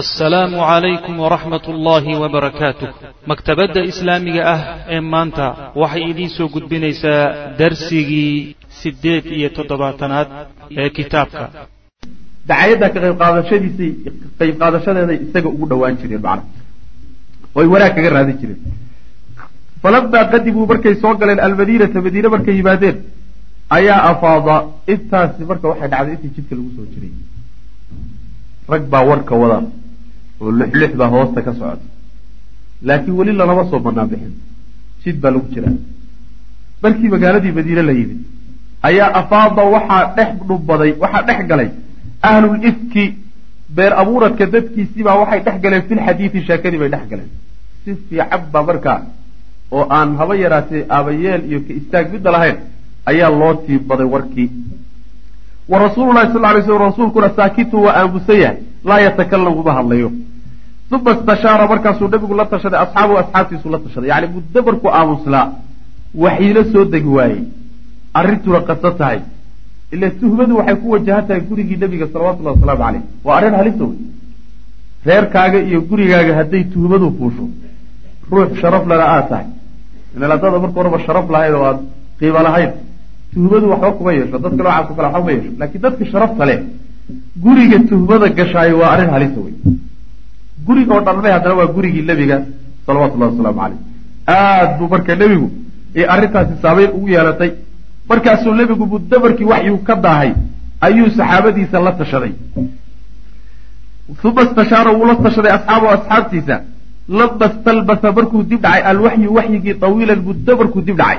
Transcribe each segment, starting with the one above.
assalaamu calaykum waraxmat ullaahi wabarakaatuh maktabadda islaamiga ah ee maanta waxay idiin soo gudbinaysaa darsigii siddeed iyo toddobaatanaad ee kitaabka. Dacayadda ka qayb qaadashadiisay qayb qaadashadeeday isaga ugu dhowaan jireen macna oy wanaag kaga raadin jireen. Falamaa qadimuu markay soo galeen almadiinata madiine markay yimaadeen ayaa afaada intaasi marka waxay dhacday intii jidka lagu soo jiray. Rag baa warka wada oo baa hoosta ka socota. Laakiin weli lalama soo banaan bixin. Jid baa lagu jiraa. Markii magaaladii madiine la yimid ayaa afaada waxaa dhex dhubbaday waxaa dhex galay ahlul ifki beer abuuradka dadkiisiibaa waxay dhex galeen filxadiidi sheekadii bay dhex galeen. Si fiican baa markaa oo aan haba yaraatee aabayeel iyo ka istaag midna lahayn ayaa loo tiibbaday warkii. Wa rasuululahi sal lay sl rasuulkuna saakitu waa aamusan yahay laa yatakalam uma hadlayo uma istashaara markaasuu nabigu la tashaday asxaabuhu asxaabtiisu la tashaday yani muddo markuu aamuslaa waxiila soo degi waayey arrintuna qaso tahay ila tuhmadu waxay ku wajahan tahay gurigii nebiga salawatullahi wasalaamu caleyh waa arrin halisa wey reerkaaga iyo gurigaaga hadday tuhmadu fuusho ruux sharaf lana aad tahay meeladada marka horeba sharaf lahayn oo aad qiimo lahayn tuhmadu waxba kuma yeesho dadka noocaas kale waxba kuma yeesho laakiin dadka sharafta leh guriga tuhmada gashaayo waa arrin halisa wey guriga oo dhanmay haddana waa gurigii nebiga salawatullahi wasalaamu caleyh aad buu marka nebigu ee arrintaasi saameyn ugu yeelatay. Markaasuu nebigu muddo markii waxyuu ka daahay ayuu saxaabadiisa la tashaday. Uma istashaara wuu la tashaday asxaabahu asxaabtiisa. Lama stalbasa markuu dib dhacay alwaxyu waxyigii tawiilan muddo markuu dib dhacay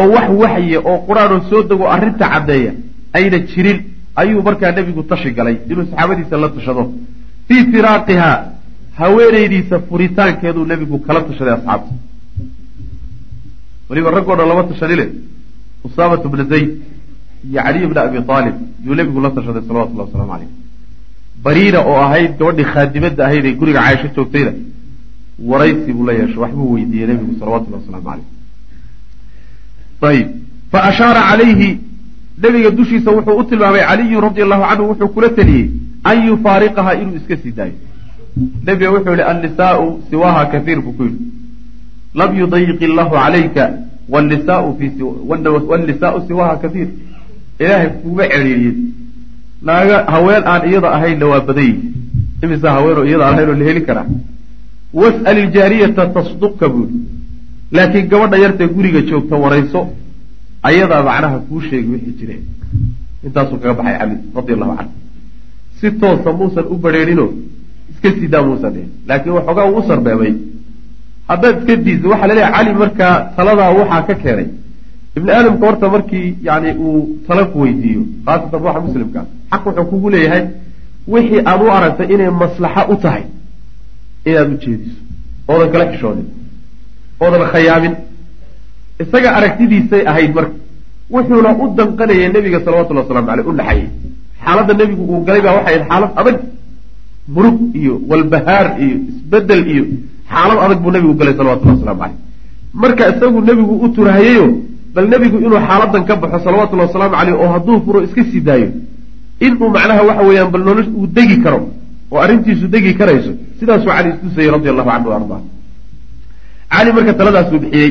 oo wax waxye oo qur'aanoo soo dego arrinta caddeeya ayna jirin. Ayuu markaa nebigu tashi galay inuu saxaabadiisa la tashado. Fii firaaqiha haweenaydiisa furitaankeeduu nebigu kala tashaday asxaabta. Weliba raggoo dhan lama tashanile usaamatu bna zayd iyo caliy bna abi aalib yuu nebigu la tashaday salawatullahi waslamu caleyh bariira oo ahayd gabadhii khaadimadda ahayd ee guriga caaisho joogtayna waraysi buu la yeeshay waxbuu weydiiyey nebigu salawatullahi waslamu caleyh ayib fa ashaara calayhi nebiga dushiisa wuxuu u tilmaamay caliyun radi allahu canhu wuxuu kula teliyey an yufaariqaha inuu iska sii daayo nebiga wuxuu yihi annisaau siwaha kaiir buu ku yidhi. Lam yudayiq illahu calayka wnisaau siwaha kaiir ilaahay kuuma celiiriyin naaga haween aan iyada ahaynna waa badan yihi imisa haweenoo iyada aan ahayn oo la heli karaa. Was'al iljaariyata tasduqka buu yihi laakiin gabadha yartee guriga joogta warayso ayadaa macnaha kuu sheegi wixii jireen. Intaasuu kaga baxay cali radi allahu canhu. Si toosa muusan u badrheerinoo iska sidaa muusan dhihin laakiin waxoogaa uu u sarbeebay. Haddaad iska diisa waxaa la leeyahay cali markaa taladaa waxaa ka keenay ibni aadamka horta markii yani uu tala ku weydiiyo khaasatan ruuxa muslimkaa xaq wuxuu kugu leeyahay wixii aad u aragtay inay maslaxa u tahay inaad u jeediso. Oodan kala xishoonin. Oodan khayaamin. Isaga aragtidiisay ahayd marka wuxuuna u danqanayay nebiga salawatullhi waslamu aleyh u dhaxayay. Xaaladda nebigu uu galay baa waxay ahayd xaalad adag murug iyo walbahaar iyo isbeddel iyo xaalad adag buu nebigu galay salawatullahi waslamu caleyh marka isagu nebigu u turahayayo bal nebigu inuu xaaladan ka baxo salawatullahi wasalaamu caleyh oo hadduu furo iska sii daayo inuu macnaha waxa weeyaan bal nolosh uu degi karo oo arrintiisu degi karayso sidaasuu cali istusayey radi allahu canhu arda. Cali marka taladaasuu bixiyey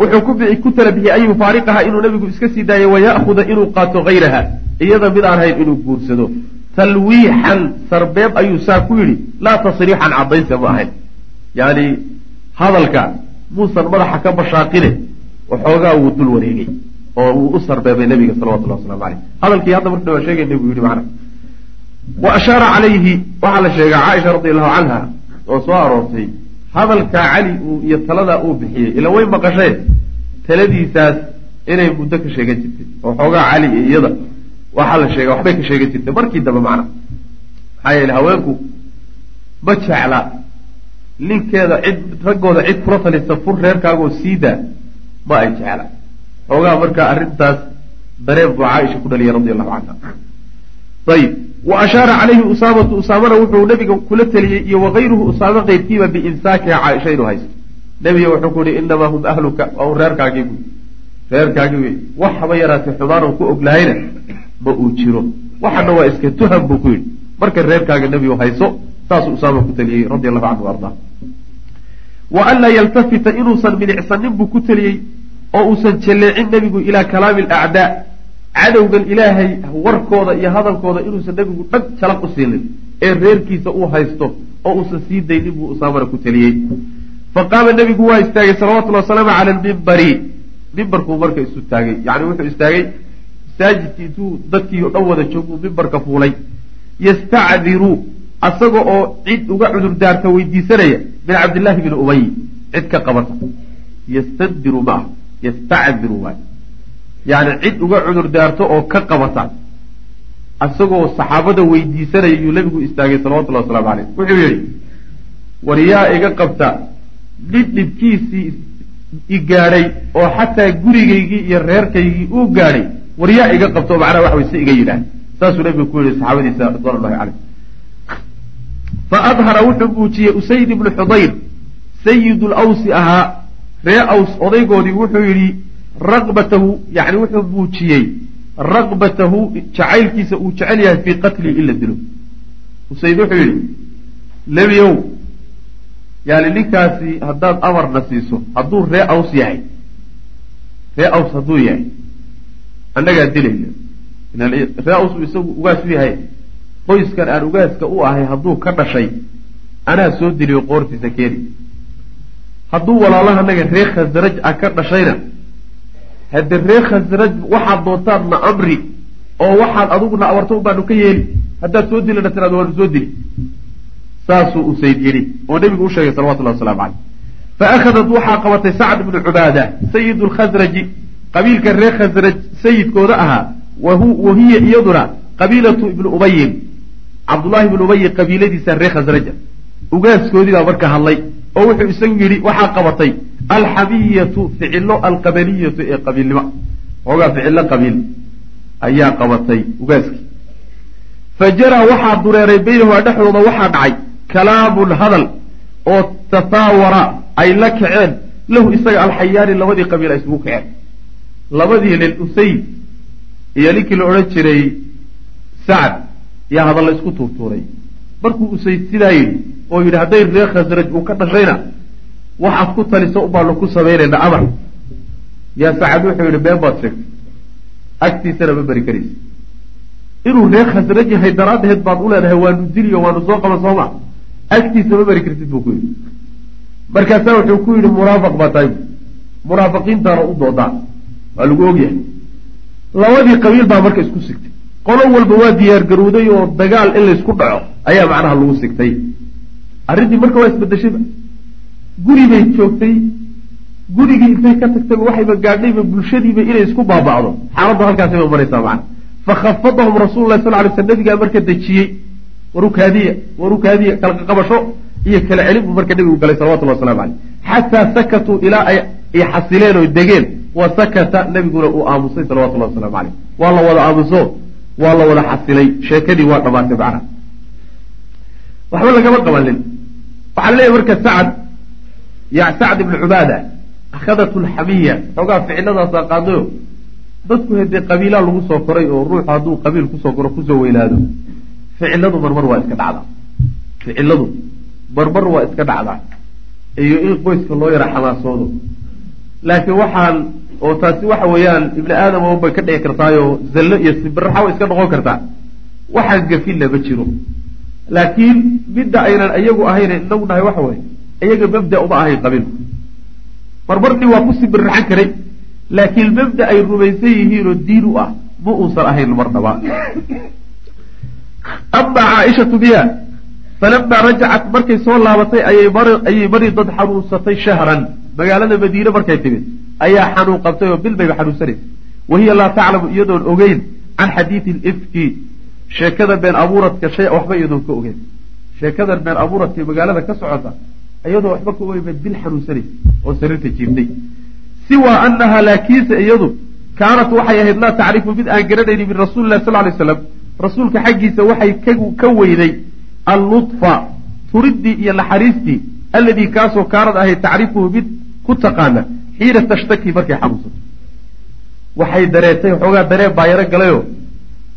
wuxuu ku tala bixiyey an yufaariqaha inuu nebigu iska sii daayo waya'huda inuu qaato hayraha iyada mid aan hayn inuu guursado talwiixan sarbeeb ayuu saa ku yidhi laa tasriixan caddaynse ma ahayn yani hadalka muusan madaxa ka bashaaqine waxoogaa wuu dul wareegay oo wuu u sarbeebay nebiga salawatullah waslamu caleyh hadalkii hadda marka waa sheegay nebigu yidhi macna wa ashaara calayhi waxaa la sheegaa caaisha radi allahu canha oo soo aroortay. Hadalkaa cali uu iyo taladaa uu bixiyey ila way maqasheen taladiisaas inay muddo ka sheegan jirtay oo xoogaa cali iyo iyada waxaa la sheega waxbay ka sheegan jirtay. Markii dambe macna maxaa yeele haweenku ma jecla ninkeeda cid raggooda cid kula talisa fur reerkaagoo siidaa ma ay jecla. Xoogaa markaa arrintaas dareen buu caaisha ku dhaliyay radi allahu canha. Ayib. Wa ashaara calayhi usaamatu usaamana wuxuu nebiga kula teliyey iyo wakayruhu usaame keyrkiiba biimsaakiha caaisha inuu haysto. Nebiga wuxuu ku yihi inamaa hum ahluka waa un reerkaagii buy reerkaagii wey wax haba yaraatay xubaanan ku oglahayna ma uu jiro. Waxana waa iska tuham buu ku yidhi. Marka reerkaaga nebigu hayso saasuu usaama ku teliyey radi allahu canhu ardaa. Wa an laa yaltafita inuusan minicsanin buu ku teliyey oo uusan jalleecin nebigu ilaa kalaami alacdaa cadowgan ilaahay warkooda iyo hadalkooda inuusan nebigu dhag jalaq u ee reerkiisa uu haysto oo uusan sii daynin buu usaamana ku teliyey fa qaama nebigu waa istaagay salawatullhi wasalaamu cala almimbari mimbarkuu marka isu taagay yani wuxuu istaagay masaajidkii intuu dadkii o dhan wada jooguu mimbarka fuulay. Yastacdiru asaga oo cid uga cudur daarta weydiisanaya min cabdillaahi bni ubay cid ka qabata yastadiru ma ah yastacdiru waay yani cid uga cudur daarto oo ka qabata isagoo saxaabada weydiisanaya yuu nabigu istaagay salawatullahi waslamu caleyh wuxuu yihi war yaa iga qabta nin dhibkiisii i gaadhay oo xataa gurigaygii iyo reerkaygii uu gaadhay war yaa iga qabta oo macnaha waxa way si iga yidhaah saasuu nabigu ku yihi saxaabadiisa ridwan ullahi caleyh fa adhara wuxuu muujiyey usayd ibnu xudayr sayid lawsi ahaa ree aws odaygoodii wuxuu yidhi raqbatahu yani wuxuu muujiyey raqbatahu jacaylkiisa uu jecel yahay fii qatlii in la dilo. Usayd wuxuu yidhi lebiow yani ninkaasi haddaad amarna siiso hadduu ree aws yahay ree aws hadduu yahay annagaa dilayna. Uu isagu ugaas u yahay. Qoyskan aan ugaaska u ahay hadduu ka dhashay anaa soo diliyo qoortiisa keeni. Hadduu walaalaha anaga ree khasraj a ka dhashayna hadde ree khasraj waxaad doontaadna amri oo waxaad aduguna abarto baanu ka yeeli haddaad soo dilana tiraado waanu soo dili. Saasuu usayd yidhi oo nebigu u sheegay salawatullahi waslamu caleyh fa akhadat waxaa qabatay sacd ibnu cubaada sayidu lkhasraji qabiilka reer khasraj sayidkooda ahaa wa hiya iyaduna qabiilatu ibni ubayin cabdullahi ibnu ubayi qabiiladiisa reer khasraja ugaaskoodii baa marka hadlay oo wuxuu isagu yidhi waxaa qabatay alxamiyatu ficilo alqabaliyatu ee qabiilnimo. Xoogaa ficilo qabiil ayaa qabatay ugaaskii fa jaraa waxaa dureeray baynahuma dhexdooda waxaa dhacay kalaamun hadal oo tasaawara ay la kaceen lahu isaga alxayaani labadii qabiil ay isugu kaceen labadii nin usayd iyo ninkii la odhan jiray sacad yaa hadal la isku tuurtuuray. Markuu usayd sidaa yidhi oo yidhi hadday reer khasraj uu ka dhashayna waxaad ku taliso ubaanu ku samaynayna amar yaa sacad wuxuu yidhi been baad sheegtay. Agtiisana ma beri karaysa inuu reer khasraj yahay daraaddeed baad u leedahay waanu diliyo waanu soo qaban sooma agtiisa ma beri kartid buu ku yidhi. Markaasaa wuxuu ku yidhi munaafiq baa tahay. Munaafiqiintaana u doodaa waa lagu ogyahay labadii qabiil baa marka isku sigtay. Qolo walba waa diyaar garowday oo dagaal in laysku dhaco ayaa macnaha lagu sigtay. Arrintii marka waa isbedeshayba guri bay joogtay. Gurigii intay ka tagtayba waxayba gaadhayba bulshadiiba inay isku baaba'do. Xaaladdu halkaasayba maraysaa macna. Fakhafadahum rasulu lahi sal lay sl nabigaa marka dejiyey warukaadiya warukaadiya kala qabasho iyo kala celin buu marka nabigu galay salawatullah waslamu caleyh xataa sakatuu ilaa ay xasileen oo degeen wa sakata nabiguna uu aamusay salawatullahi waslamu caleyh waa la wada aamuso waa la wada xasilay. Sheekadii waa dhamaatay macna waxba lagama qabanin waxaa leeyahy marka sacad ya sacd ibnu cubaada akhadat lxamiya xoogaa ficiladaasa qaadayo dadku hadee qabiilaa lagu soo koray oo ruuxu hadduu qabiil ku soo koro ku soo weynaado ficiladu marmar waa iska dhacdaa. Ficiladu marmar waa iska dhacdaa. Iyo in qoyska loo yara xamaasoodo laakiin waxaan oo taasi waxa weeyaan ibni aadam bay ka dhici kartaayoo zallo iyo sibiraxa way iska noqon kartaa. Waxaan gafilla ma jiro. Laakiin midda aynan iyagu ahayn inagu nahay waxa weye iyaga mabda uma ahayn qabiilku marmarni waa ku sibirraxan karay. Laakiin mabda ay rumaysan yihiinoo diin u ah ma uusan ahayn marnaba amaa caaishatu biha falamaa rajacat markay soo laabatay ayay mari dad xanuunsatay shahran magaalada madiine markay timid ayaa xanuun qabtay oo bil bayba xanuunsanaysa. Wahiya laa taclamu iyadoon ogeyn can xadiidi lifki sheekada been abuuradka shay waxba iyadoon ka ogeyn. Sheekadan been abuuradka magaalada ka socota iyadoo waxba ka ogeyn baad bil xanuunsanaysa oo sariirta jiirtay siwaa anaha laakiinse iyadu kaanat waxay ahayd laa tacrifu mid aan garanayni min rasuuli lah sal lay slam rasuulka xaggiisa waxay ka weyday allutfa turidii iyo naxariistii alladii kaasoo kaanad ahayd tacrifuhu mid ku taqaana xiina tashtaki markay xanuunsato. Waxay dareetay xoogaa dareen baa yaro galayo.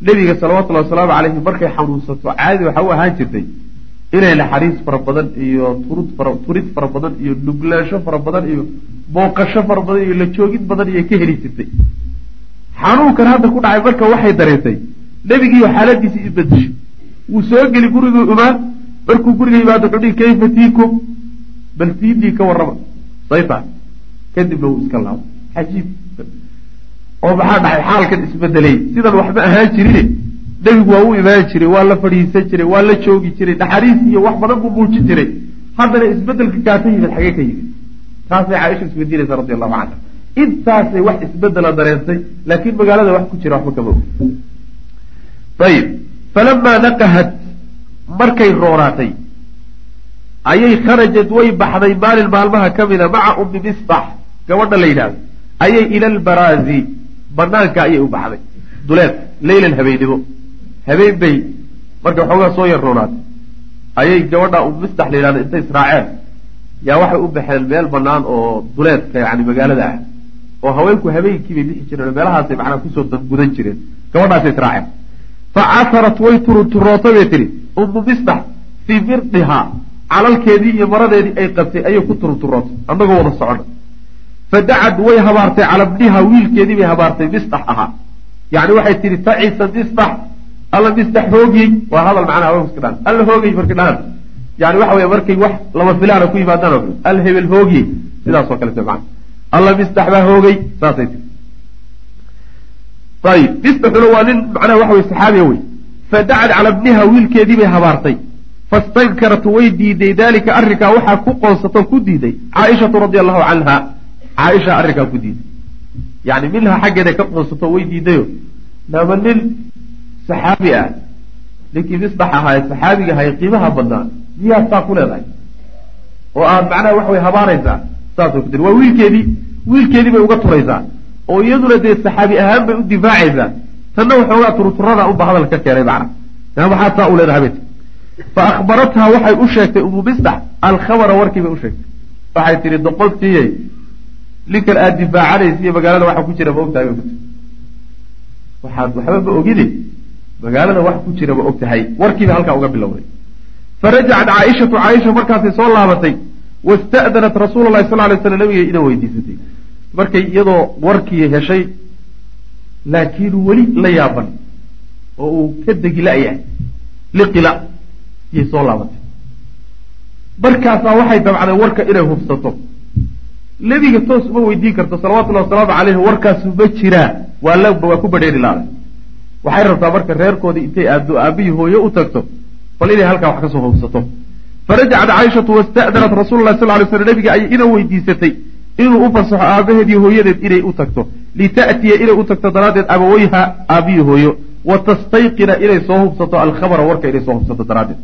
Nebiga salawatullahi wasalaamu calayhi markay xanuunsato caadi waxa u ahaan jirtay inay naxariis fara badan iyo turud turid fara badan iyo nuglaansho fara badan iyo booqasho fara badan iyo la joogid badan iyo ka heli jirtay. Xanuunkan hadda ku dhacay marka waxay dareentay nebigiiyo xaaladiisii isbedeshay wuu soo geli guriguu imaan markuu guriga yimaado wuxuu dhihi kayfa tiikum? Bal tiidii ka warrama sayta kadibna wuu iska laabo cajiib oo maxaa dhaxay xaalkan isbedelay. Sidan waxba ahaan jirine nebigu waa u imaan jiray waa la fadhiisan jiray waa la joogi jiray naxariis iyo wax badan buu muujin jiray. Haddana isbeddelka kaata yimid xagee ka yimid. Taasay caaisha isweydiinaysa radi allahu canha intaasay wax isbedela dareentay laakiin magaalada wax ku jira waxba kama og ayib falamaa naqahat markay roonaatay ayay kharajad way baxday maalin maalmaha ka mida maca ummi misbax gabadha la yidhahdo ayay ila albaraazi banaanka ayay u baxday. Duleed leylan habeennimo. Habeen bay markay waxoogaa soo yar roonaatay ayay gabadha ummi misbax la yidhahdo intay israaceen. Yaa waxay u baxeen meel banaan oo duleedka yani magaalada ah oo haweenku habeenkii bay bixi jireen oo meelahaasay macnaa ku soo dangudan jireen. Gabadhaasay israaceen. Fa casarat way turunturootay bay tihi ummu misbax fii mirdihaa calalkeedii iyo maradeedii ay qabtay ayay ku turunturootay annagoo wada socona fa way habaartay cala bniha wiilkeedii bay habaartay misbax ahaa. Yani waxay tihi tacisa misbax alla misbax hoogiyey waa hadal dhahan alla hoogay markay dhahaan. Yani waxa wey markay wax lama filaana ku yimaadaan oo kale al hebel hoogiyey sidaasoo kalete macna. Alla misbax baa hoogay. Saasay tii ayib misbaxuna waa nin macnaha waxa wey saxaabiya wey fadacad cala bniha wiilkeedii bay habaartay fastankarat way diiday dalika arrinkaa waxaa ku qoonsato ku diiday caaishatu radi allahu canha caaisha arrinkaa ku diiday yani minha xaggeeda ka qoonsato way diidayo lama nin saxaabi ah ninkii misbax ahaaye saxaabiga ahaye qiimaha badnaa miyaa saa ku leedahay? Oo aad macnaha waxa way habaaraysaa saasay ku tiri waa wiilkeedii wiilkeedii bay uga turaysaa. Oo iyaduna dee saxaabi ahaan bay u difaacaysaa tanna waxoogaa turuturada unba hadal ka keenay macna yaa maxaa saa u leedahay fa akhbarathaa waxay u sheegtay umu misdax alkhabara warkii bay u sheegtay waxay tihi doqontiiyey ninkan aada difaacanaysa iyo magaalada waxa ku jira ma ogtahay bay ku tiri waxaad waxba ma ogide magaalada wax ku jira ma og tahay warkiiba halkaa uga bilowday farajacat caaishatu caaisha markaasay soo laabatay wasta'danat rasuula lahi sal lay slam nabiga ina weydiisatay markay iyadoo warkii heshay laakiin weli la yaaban oo uu ka degi la-yahay liqila yay soo laabatay markaasaa waxay dabcday warka inay hubsato. Nebiga toos uma weydiin karto salawatullahi wasalaamu caleyhi warkaasu ma jiraa waa la waa ku badheeri laaday. Waxay rabtaa marka reerkoodii intay aado aabihii hooye u tagto bal inay halkaa wax ka soo hubsato. Farajacat caaishatu wasta'danat rasuula lahi sal lay slam nabiga ayay ina weydiisatay inuu u fasaxo aabaheedii hooyadeed inay u tagto. Lita'tiya inay u tagto daraaddeed abaweyha aabihii hooyo. Wa tastayqina inay soo hubsato alkhabara warka inay soo hubsato daraaddeed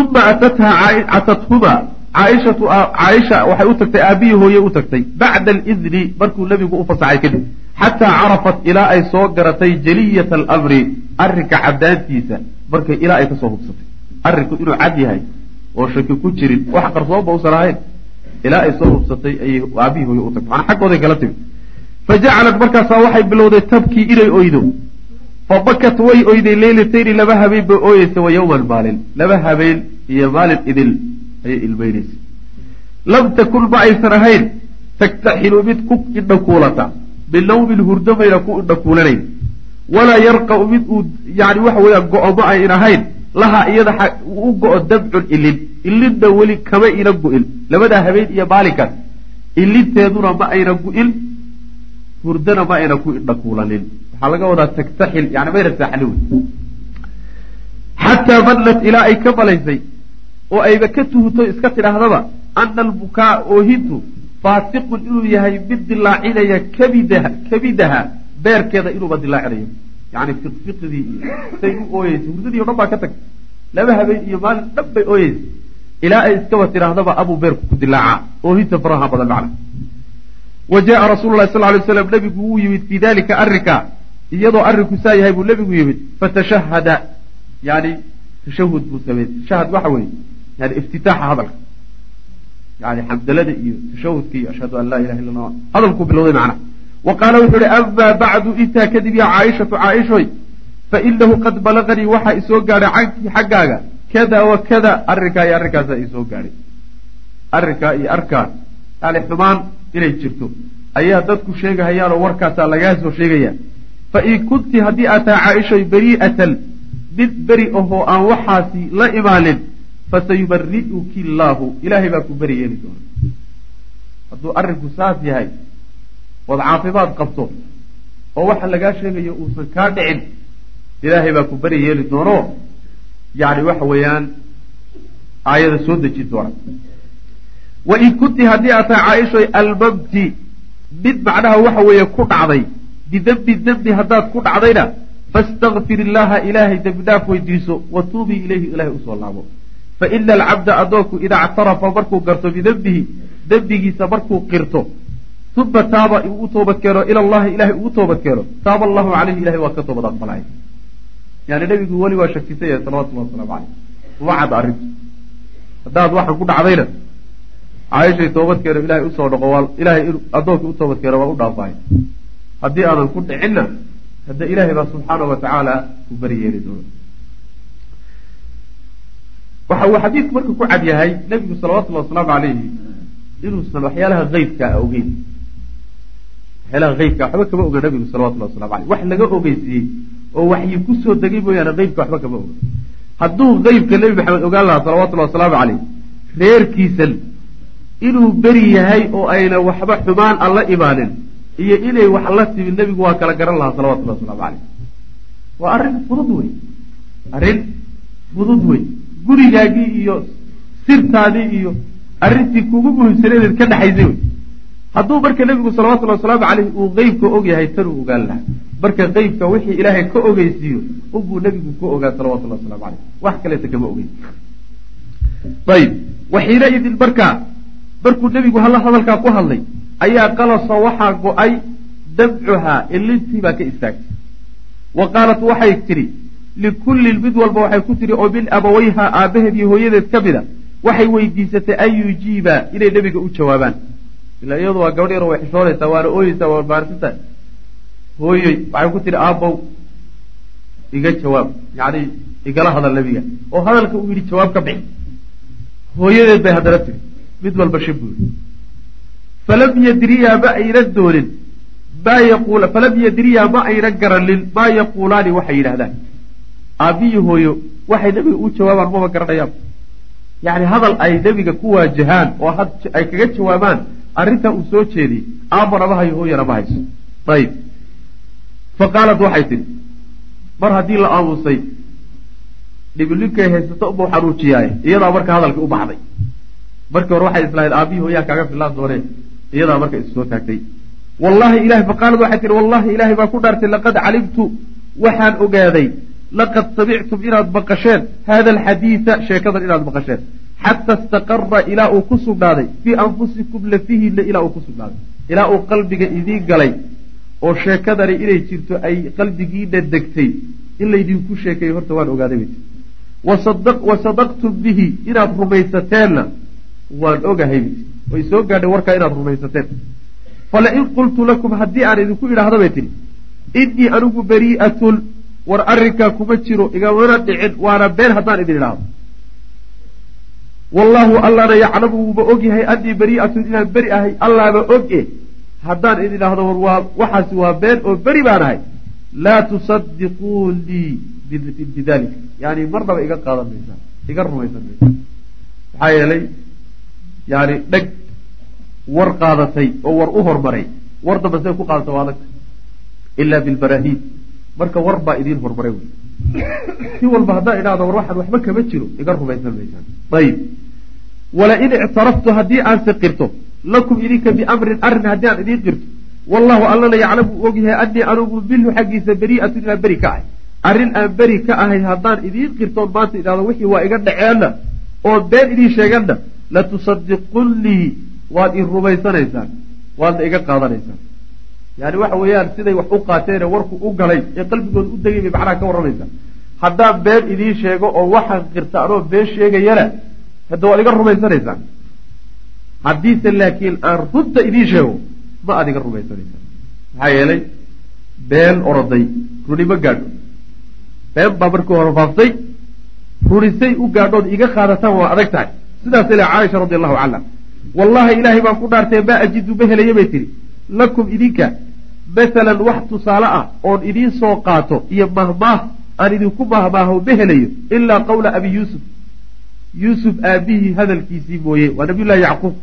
uma atathaa atathuma caaishatu caaisha waxay u tagtay aabihii hooye u tagtay bacda alidni markuu nebigu u fasaxay kadib xataa carafat ilaa ay soo garatay jaliyata alamri arrinka caddaantiisa markay ilaa ay ka soo hubsatay arrinku inuu cad yahay oo shaki ku jirin wax qarsoonba usan ahayn ilaa ay soo hubsatay ayay aabihii hooye u tagtay manaa xaggooday kala timi fa jacalat markaasaa waxay bilowday tabkii inay oydo fa bakat way oyday leylatayni laba habeen bay ooyeysa wa yowman maalin laba habeen iyo maalin idil ayay ilmeyneysay lam takun ma aysan ahayn tagtaxilu mid ku indhakuulata binawmin hurdo mayna ku indhakuulanayn walaa yarqa'u mid uu yani waxa weeyaan go-o ma ayn ahayn lahaa iyada u go-o dabcun ilin ilinna weli kama ina gu-in labadaa habeen iyo maalinkaas ilinteeduna ma ayna gu-in hurdana ma ayna ku indhakuulanin waxaa laga wadaa tagtaxil yani mayna saaxlin wey xataa mannat ilaa ay ka malaysay oo ayba ka tuhuto iska tidhaahdaba ana albukaa oohintu faasiqun inuu yahay mid dilaacinaya kabidaha kabidaha beerkeeda inuuba dilaacinayo yani fiqfiqdii iyo say u ooyeysa hurdadii o dhan baa ka tagtay laba habeen iyo maalin dhan bay ooyeysa ilaa ay iskaba tidhaahdaba abuu beerku ku dilaaca oohinta faraha badan macna. Wa jaءa rasuulu sal lay slam nabigu wuu yimid fii dalika arrinka iyadoo arrinku saa yahay buu nabigu yimid fatashahada yani tashahud buu sameeyey. Tashahad waxa weeye yani iftitaaxa hadalka. Yani xamdalada iyo tashahudka iyo ashhadu an laa ilaha illa allah hadalkuu bilowday macna. Wa qaala wuxuu ihi amaa bacdu intaa kadib ya caaishatu caaishoy fainahu qad balaganii waxaa isoo gaadhay cankii xaggaaga. Kada wa kada. Arrinkaa iyo arrinkaasaa isoo gaadhay. Arrinkaa iyo arkaa yani xumaan inay jirto. Ayaa dadku sheegahayaanoo warkaasaa lagaa soo sheegayaa fa in kunti haddii aad tahay caaishoy beri'atan mid beri ahoo aan waxaasi la imaanin fasayubari'uki illaahu ilaahay baa ku beri yeeli doona. Hadduu arrinku saas yahay ood caafimaad qabto oo waxa lagaa sheegayo uusan kaa dhicin ilaahay baa ku beri yeeli doono. Yani waxa weeyaan aayada soo dejin doona. Wain kunti haddii aad tahay caaishoy almamti mid macnaha waxa weeye ku dhacday bidembi dembi haddaad ku dhacdayna fastakfir illaaha ilaahay dembi dhaaf weydiiso wa tuubii ilayhi ilahay u soo laabo. Fa ina alcabda addoonku idaa actarafa markuu garto bidembihi dembigiisa markuu qirto uma taaba u toobad keeno ila allahi ilahay ugu toobad keeno taaba allahu caleyhi ilahay waa ka toobad aqbalay. Yani nebigu weli waa shakisan yahay salawatullahi wasalaamu caleyh uma cadda arrintu haddaad waxaan ku dhacdayna caaishay toobad keeno ilahay u soo dhaqo waa ilahay addoonkii u toobad keeno waa u dhaafaay haddii aadan ku dhicinna hadda ilaahay baa subxaana wa tacaala ku beri yeeli doono. Waxa uu xadiidku marka ku cad yahay nebigu salawatullahi wasalaamu calayhi inuusan waxyaalaha eybka a ogeyn. Waxyaalaha eybka waxba kama oga nabigu salawatullahi waslamu aleyh wax laga ogeysiiyey oo waxyi ku soo degay mooyaane eybka waxba kama oga. Hadduu eybka nebi maxamed ogaan lahaa salawatullahi wasalaamu caleyh reerkiisan inuu beri yahay oo ayna waxba xumaan alla imaanin iyo inay wax la timi nebigu waa kala garan lahaa salawatullahi wasalaamu caleyh waa arrin fudud wey. Arrin fudud wey. Gurigaagii iyo sirtaadii iyo arrintii kugu muhimsaneedeed ka dhexaysay wey. Hadduu marka nebigu salawatullahi wasalaamu caleyh uu qeybka og yahay tanuu ogaan lahaa. Marka qeybka wixii ilaahay ka ogeysiiyo unbuu nebigu ka ogaa salawatullahi waslamu caleyh wax kaleeta kama ogeyn. Ayib waxiina idin markaa markuu nebigu halla hadalkaa ku hadlay ayaa qalasa waxaa go'ay damcuhaa ilintii baa ka istaagtay. Wa qaalat waxay tidhi likullin mid walba waxay ku tidhi oo min abawayha aabbaheed iyo hooyadeed ka mid a waxay weydiisatay an yujiiba inay nebiga u jawaabaan. Ila iyadu waa gabadh yaro way xishoonaysaa waana ooyeysaa waa baarsinta hooyoy waxay ku tidhi aabbow iga jawaab yacni igala hadal nebiga. Oo hadalka uu yidhi jawaab ka bixi. Hooyadeed bay haddana tidhi mid walba shib buu yidhi falam yadriyaa ma aynan doonin falam yadriyaa ma aynan garanin maa yaquulaani waxay yidhahdaan aabbiyi hooyo waxay nebiga u jawaabaan maba garanayaan yacni hadal ay nebiga ku waajahaan oo ay kaga jawaabaan arrintaa uu soo jeediyey aabana ma hayo hooyana ma hayso ayib fa qaalat waxay tidhi mar haddii la aamusay dhibilinkay haysato ubau xanuujiyaaye iyadaa marka hadalkii u baxday markii hore waxay islahayd aabbihi hooyaa kaaga fillaan doonee iyadaa marka issoo taagtay. Wallahi ilahay faqaalad waxay tihi wallahi ilaahay baa ku dhaartay laqad calimtu waxaan ogaaday laqad samictum inaad maqasheen hada alxadiida sheekadan inaad maqasheen xata istaqara ilaa uu ku sugnaaday fii anfusikum lafihiinna ilaa uu ku sugnaaday. Ilaa uu qalbiga idiin galay oo sheekadani inay jirto ay qalbigiina degtay. In laydinku sheekeeyo horta waan ogaaday bay wa sadaqtum bihi inaad rumaysateenna waan ogahay way soo gaadhay warkaa inaad rumaysateen falain qultu lakum haddii aan idinku idhaahdo bay tihi innii anigu berii'atun war arrinkaa kuma jiro igamana dhicin waana been haddaan idin idhaahdo wallaahu allana yaclamu wuuba ogyahay annii berii'atun inaan beri ahay allaaba og-e haddaan idin idhaahdo war waxaasi waa been oo beri baan ahay laa tusadiquunii bidalika yani marnaba iga qaadan maysaan iga rumaysan maysaan maxaa yeelay yani dheg war qaadatay oo war u hormaray. War damba siday ku qaadata waa adagta ilaa bilbarahiin marka war baa idiin hormaray wey. Si walba haddaan idhahdo war waxaan waxba kama jiro iga rumaysan maysaan ayib walain ictaraftu haddii aan siqirto lakum idinka biamrin arrin haddii aan idiin qirto wallahu allana yaclamu u ogyahay annii anugu minhu xaggiisa berii'atun inaan beri ka ahay. Arrin aan beri ka ahay haddaan idiin qirtoon maanta idhahdo wixii waa iga dhaceenna oo been idiin sheeganna latusadiqunnii waad i rumaysanaysaan waadna iga qaadanaysaan yani waxa weeyaan siday wax u qaateene warku u galay ee qalbigooda u degay bay macnaha ka warramaysaa haddaan been idiin sheego oo waxaan qirta anoo been sheegayana hadda waad iga rumaysanaysaan haddiise laakiin aan runta idiin sheego ma aad iga rumaysanaysaan maxaa yeelay been oroday runi ma gaadho been baa markii hore faaftay runisay u gaadhood iga qaadataan waa adag tahay sidaasay le caaisha radi allahu canha wallahi ilaahay baan ku dhaartay maa ajidu ma helaya bay tihi lakum idinka masalan wax tusaale ah oon idiin soo qaato iyo mahmaah aan idinku mahmaaho ma helayo ilaa qawla abi yuusuf. Yuusuf aabihii hadalkiisii mooye waa nabiyullahi yacquub.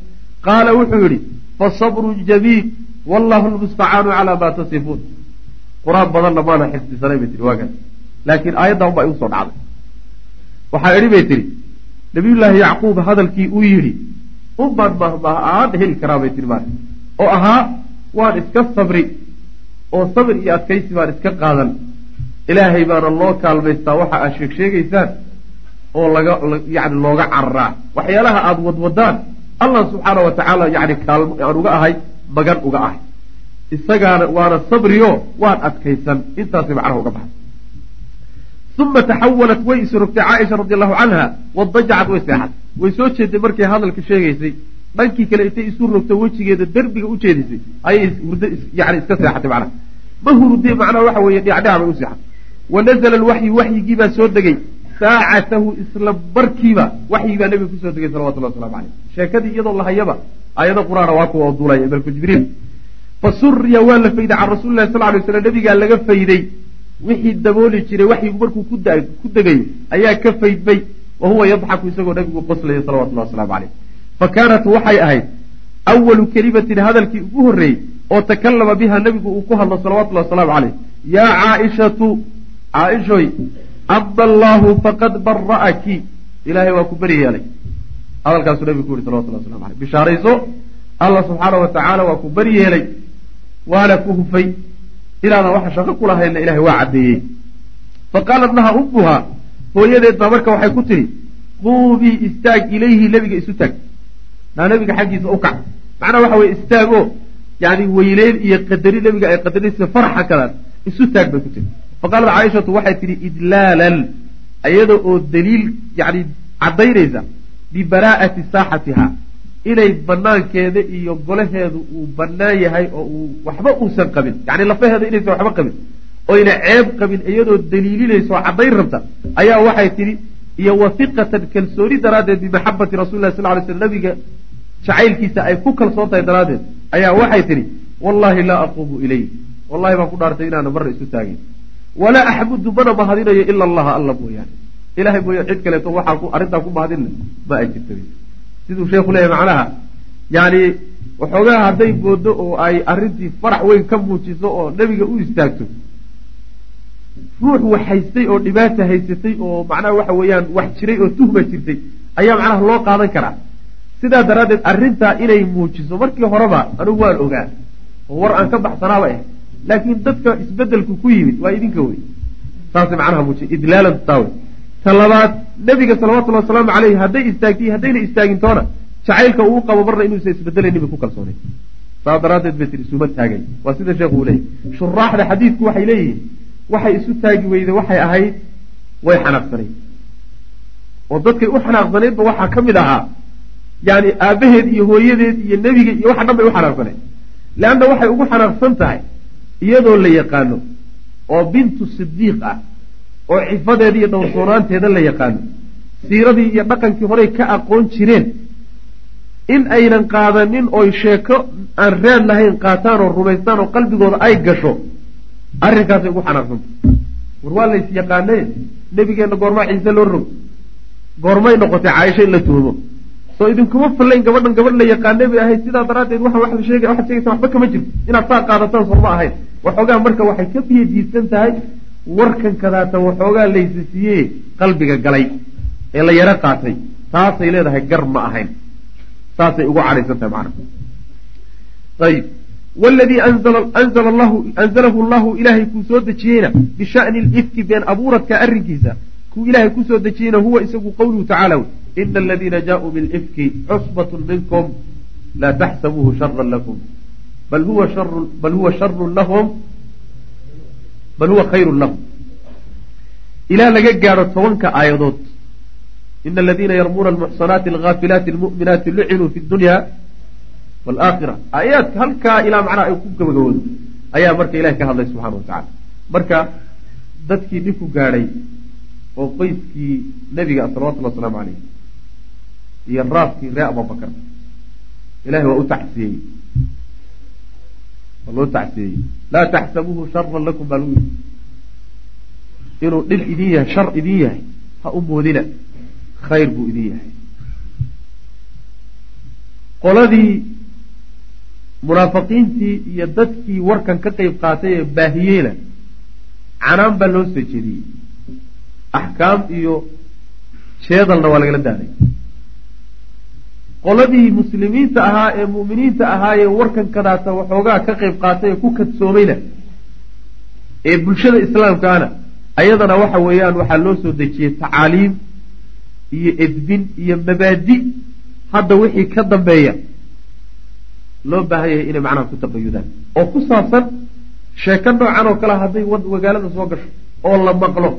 Qaala wuxuu yidhi fasabrun jamiil wallahu lmustacaanu calaa maa tasifuun. Qur'aan badanna maana xifdisanay bay tihi waagaas laakiin aayaddan baa igu soo dhacday. Waxaa idhi bay tihi nabiyullaahi yacquub hadalkii uu yidhi unbaan mahmaah ahaan heli karaa bay tihi maarka oo ahaa waan iska sabri oo sabir iyo adkaysi baan iska qaadan. Ilaahay baana loo kaalmaystaa waxa aad sheeg sheegaysaan oo laga yani looga cararaa waxyaalaha aada wadwadaan allah subxaana wa tacaala yani kaalmo aan uga ahay magan uga ahay. Isagaana waana sabriyo waan adkaysan. Intaasay macnaha uga baxay uma taxawalat way isrogtay caaisha radi allahu canha wadajacad way seexatay way soo jeeday markay hadalka sheegaysay dhankii kale intay isu rogto wejigeeda derbiga u jeedisay ayay yani iska seexatay macnaha ma hurudee macnaha waxa weeye dhicdhaca bay u seexatay wanazla alwaxyu waxyigiibaa soo degay saacatahu isla barkiiba waxyibaa nebiga ku soo degay salawatullah waslamu caleyh sheekadii iyadoo lahayaba aayado qur'aana waa kuwa oo duulaya malku jibriil fasuriya waa la fayday can rasuli lahi sal lay slam nabigaa laga fayday wixii dabooli jiray waxyigu markuu ku degayo ayaa ka faydmay wa huwa yadxaku isagoo nabigu qoslaya salawatullah waslamu caleyh fa kaanat waxay ahayd awalu kelimatin hadalkii ugu horreeyey oo takallama biha nebigu uu ku hadlo salawatullahi wasalaamu caleyh yaa caaishatu caaishoy ama allaahu faqad bara'aki ilaahay waa ku beri yeelay hadalkaasuu nabigu ku yihi salawatullah waslamu aleyh bishaarayso allah subxaana wa tacaala waa ku beri yeelay waana ku hufay inaadan waxa shaqo ku ilahay waa caddeeyey fa qaalat laha ummuha hooyadeed baa marka waxay ku tidhi quumii istaag ilayhi nebiga isu taag naa nebiga xaggiisa u kac. Macnaha waxa weye istaagoo yani weyneyn iyo qadari nebiga ay qadarisa farxa kadaan isu taag bay ku tiri faqaalat caaishatu waxay tidhi idlaalan iyada oo daliil yani caddaynaysa bibaraa'ati saaxatiha inay banaankeeda iyo golaheedu uu bannaan yahay oo uu waxba uusan qabin. Yani lafaheeda inaysan waxba qabin. Oyna ceeb qabin iyadoo daliilinaysa oo caddayn rabta. Ayaa waxay tidhi iyo wahiqatan kalsooni daraaddeed bimaxabati rasuli lah sal ly sl nabiga jacaylkiisa ay ku kalsoon tahay daraaddeed. Ayaa waxay tidhi wallahi laa aquumu ilay wallahi baan ku dhaartay inaana marna isu taagin. Walaa axmudu mana mahadinayo ila allaha alla mooyaane. Ilahay mooya cid kaleeto waxaa arrintaa ku mahadinna ma ay jirta siduu sheekhu leeyahy macnaha? Yani waxoogaa hadday moodo oo ay arrintii farax weyn ka muujiso oo nebiga u istaagto ruux wax haystay oo dhibaata haysatay oo macnaha waxa weeyaan wax jiray oo tuhma jirtay ayaa macnaha loo qaadan karaa. Sidaa daraaddeed arrintaa inay muujiso markii horeba anigu waan ogaa oo war aan ka baxsanaaba ah laakiin dadka isbedelku ku yimid waa idinka wey saasay macnaha muujiya idlaalan taawe ta labaad nebiga salawatullhi wasalaamu caleyh hadday istaagtay haddayna istaagintoona jacaylka uu qabo marna inuusan isbedelaynin bay ku kalsoonay. Saas daraaddeed bay tiri isuma taagay. Waa sida sheekhu uu leeyay shuraaxda xadiidku waxay leeyihiin waxay isu taagi weyday waxay ahayd way xanaaqsanayd. Oo dadkay u xanaaqsanaydba waxaa ka mid ahaa yani aabbaheed iyo hooyadeed iyo nebiga iyo waxa dhan bay u xanaaqsanayd. Leanna waxay ugu xanaaqsan tahay iyadoo la yaqaano oo bintu sidiiq ah oo cifadeeda iyo dhowrsoonaanteeda la yaqaano siiradii iyo dhaqankii horey ka aqoon jireen. In aynan qaadanin oy sheeko aan raad lahayn qaataan oo rumaystaan oo qalbigooda ay gasho arrinkaasay ugu xanaaqsanta war waa lays yaqaanee nebigeenna goormaa ciise loo rog. Goormay noqotay caaisho in la tuhmo soo idinkuma fallayn gabadhan gabadh la yaqaanay bay ahayd. Sidaa daraaddeed sheegay waxaad sheegaysa waxba kama jirto. Inaad saa qaadataan sooma ahayn. Waxoogaa marka waxay ka biyo diidsan tahay warkan kadaata waxoogaa laysa siiyee qalbiga galay ee la yaro qaatay taasay leedahay gar ma ahayn. Saasay ugu cadhaysan tahay macna ayib wladii anzalahu llahu ilaahay kuu soo dejiyeyna bishani lifki been abuuradka arrinkiisa. Kuu ilaahay ku soo dejiyeyna huwa isagu qowluhu tacala wy ina aladiina jaauu bilifki cusbat minkum laa taxsabuuhu shara lakum. Bal huwa sharun lahum bal huwa khayrun lahum ilaa laga gaadho tobanka aayadood. Ina aladiina yarmuuna almuxsanaati alghaafilaati almu'minaati lucinuu fi dunya waalaakhira aayaadka halkaa ilaa macnaha ay ku gabagaboodo ayaa marka ilahay ka hadlay subxana wa tacala marka dadkii dhibku gaadhay oo qoyskii nebiga salawatullhi wasalaamu caleyh iyo raaskii ree abubakar ilahay waa u tacsiyey waa loo tacsiyey laa taxsabuuhu sharan lakum baa lagu yidhi inuu dhib idin yahay shar idin yahay ha u moodina khayr buu idin yahay qoladii munaafiqiintii iyo dadkii warkan ka qeyb qaatay ee baahiyeyna canaan baa loo soo jeediyey axkaam iyo sheedalna waa lagala daaday qoladii muslimiinta ahaa ee mu'miniinta ahaayee warkan kadaata waxoogaa ka qeyb qaatay ee ku kadsoomayna ee bulshada islaamkaana ayadana waxa weeyaan waxaa loo soo dejiyey tacaaliim iyo edbin iyo mabaadi. Hadda wixii ka dambeeya loo baahan yahay inay macnaha ku taqayudaan oo ku saabsan sheeko noocan oo kale hadday magaalada soo gasho oo la maqlo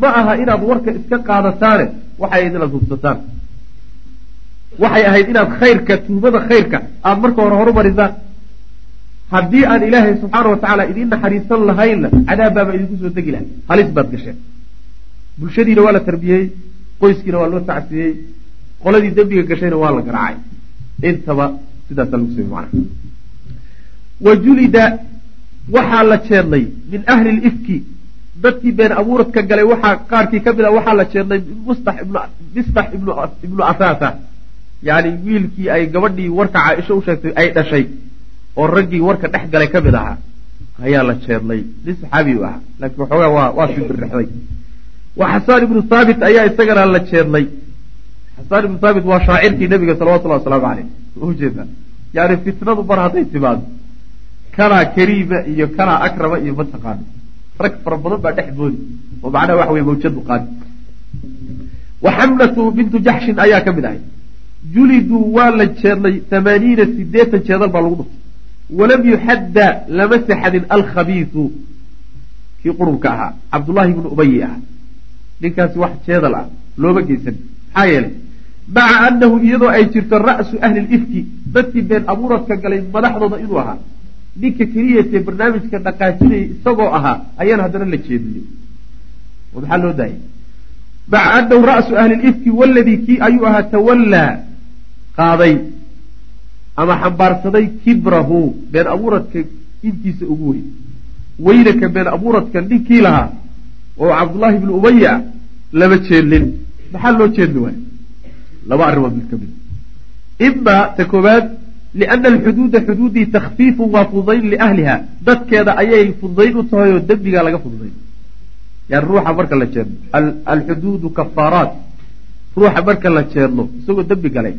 ma aha inaad warka iska qaadataane waxay ahayd inaad hubsataan waxay ahayd inaad khayrka tuumada khayrka aada marka hore horumarisaan haddii aan ilaahay subxaana wa tacaala idiin naxariisan lahaynna cadaabbaaba idinku soo degi lahay halis baad gasheen. Bulshadiina waa la tarbiyey qoyskiina waa loo tacsiyey qoladii dembiga gashayna waa la garaacay. Intaba sidaasa lagu samey macnaha wa julida waxaa la jeednay min ahli lifki dadkii been abuuradka galay waxaa qaarkii ka mid a waxaa la jeednay mistax ibnu asaasa yani wiilkii ay gabadhii warka caaisho u sheegtay ay dhashay oo raggii warka dhex galay ka mid ahaa ayaa la jeednay. Nin saxaabi u ahaa laakiin waxoogaa waa waa sibirrexday wa xasaan ibnu thaabit ayaa isagana la jeednay. Xasaan ibnu thaabit waa shaacirkii nabiga salawatullahi wasalaamu caleyh ujeeda yani fitnadu mar hadday timaado. Kanaa kariima iyo kanaa akrama iyo mataqaano rag fara badan baa dhex boodi oo macnaha waxa weye mawjadu qaadi. Wa xamnatu bintu jaxshin ayaa ka mid ahay juliduu waa la jeednay hamaaniina sideetan jeedal baa lagu dhuftay walam yuxadda lama sexadin alkhabiisu kii qurunka ahaa cabdullaahi ibnu ubayi ah ninkaasi wax jeedal ah looma geysan. Maxaa yeelay maca annahu iyadoo ay jirto ra'su ahli lifki dadkii been abuuradka galay madaxdooda inuu ahaa. Ninka keliyatee barnaamijka dhaqaajinayay isagoo ahaa ayaan haddana la jeediyey maxaa loo daayay. Maca annahu ra'su ahli lifki waladii kii ayuu ahaa tawallaa qaaday ama xambaarsaday kibrahu been abuuradka intiisa ugu weyn. Weynaka been abuuradka ninkii lahaa oo cabdullaahi ibnu ubaya ah lama jeedlin. Maxaa loo jeedli waaya laba arrimood mid ka mid ima ta koowaad liana alxuduuda xuduudii takhfiifun waa fududayn liahliha dadkeeda ayay fududayn u tahay oo dembigaa laga fududayn yani ruuxa marka la jeedlo. Alxuduudu kafaaraat. Ruuxa marka la jeedlo isagoo dembi galay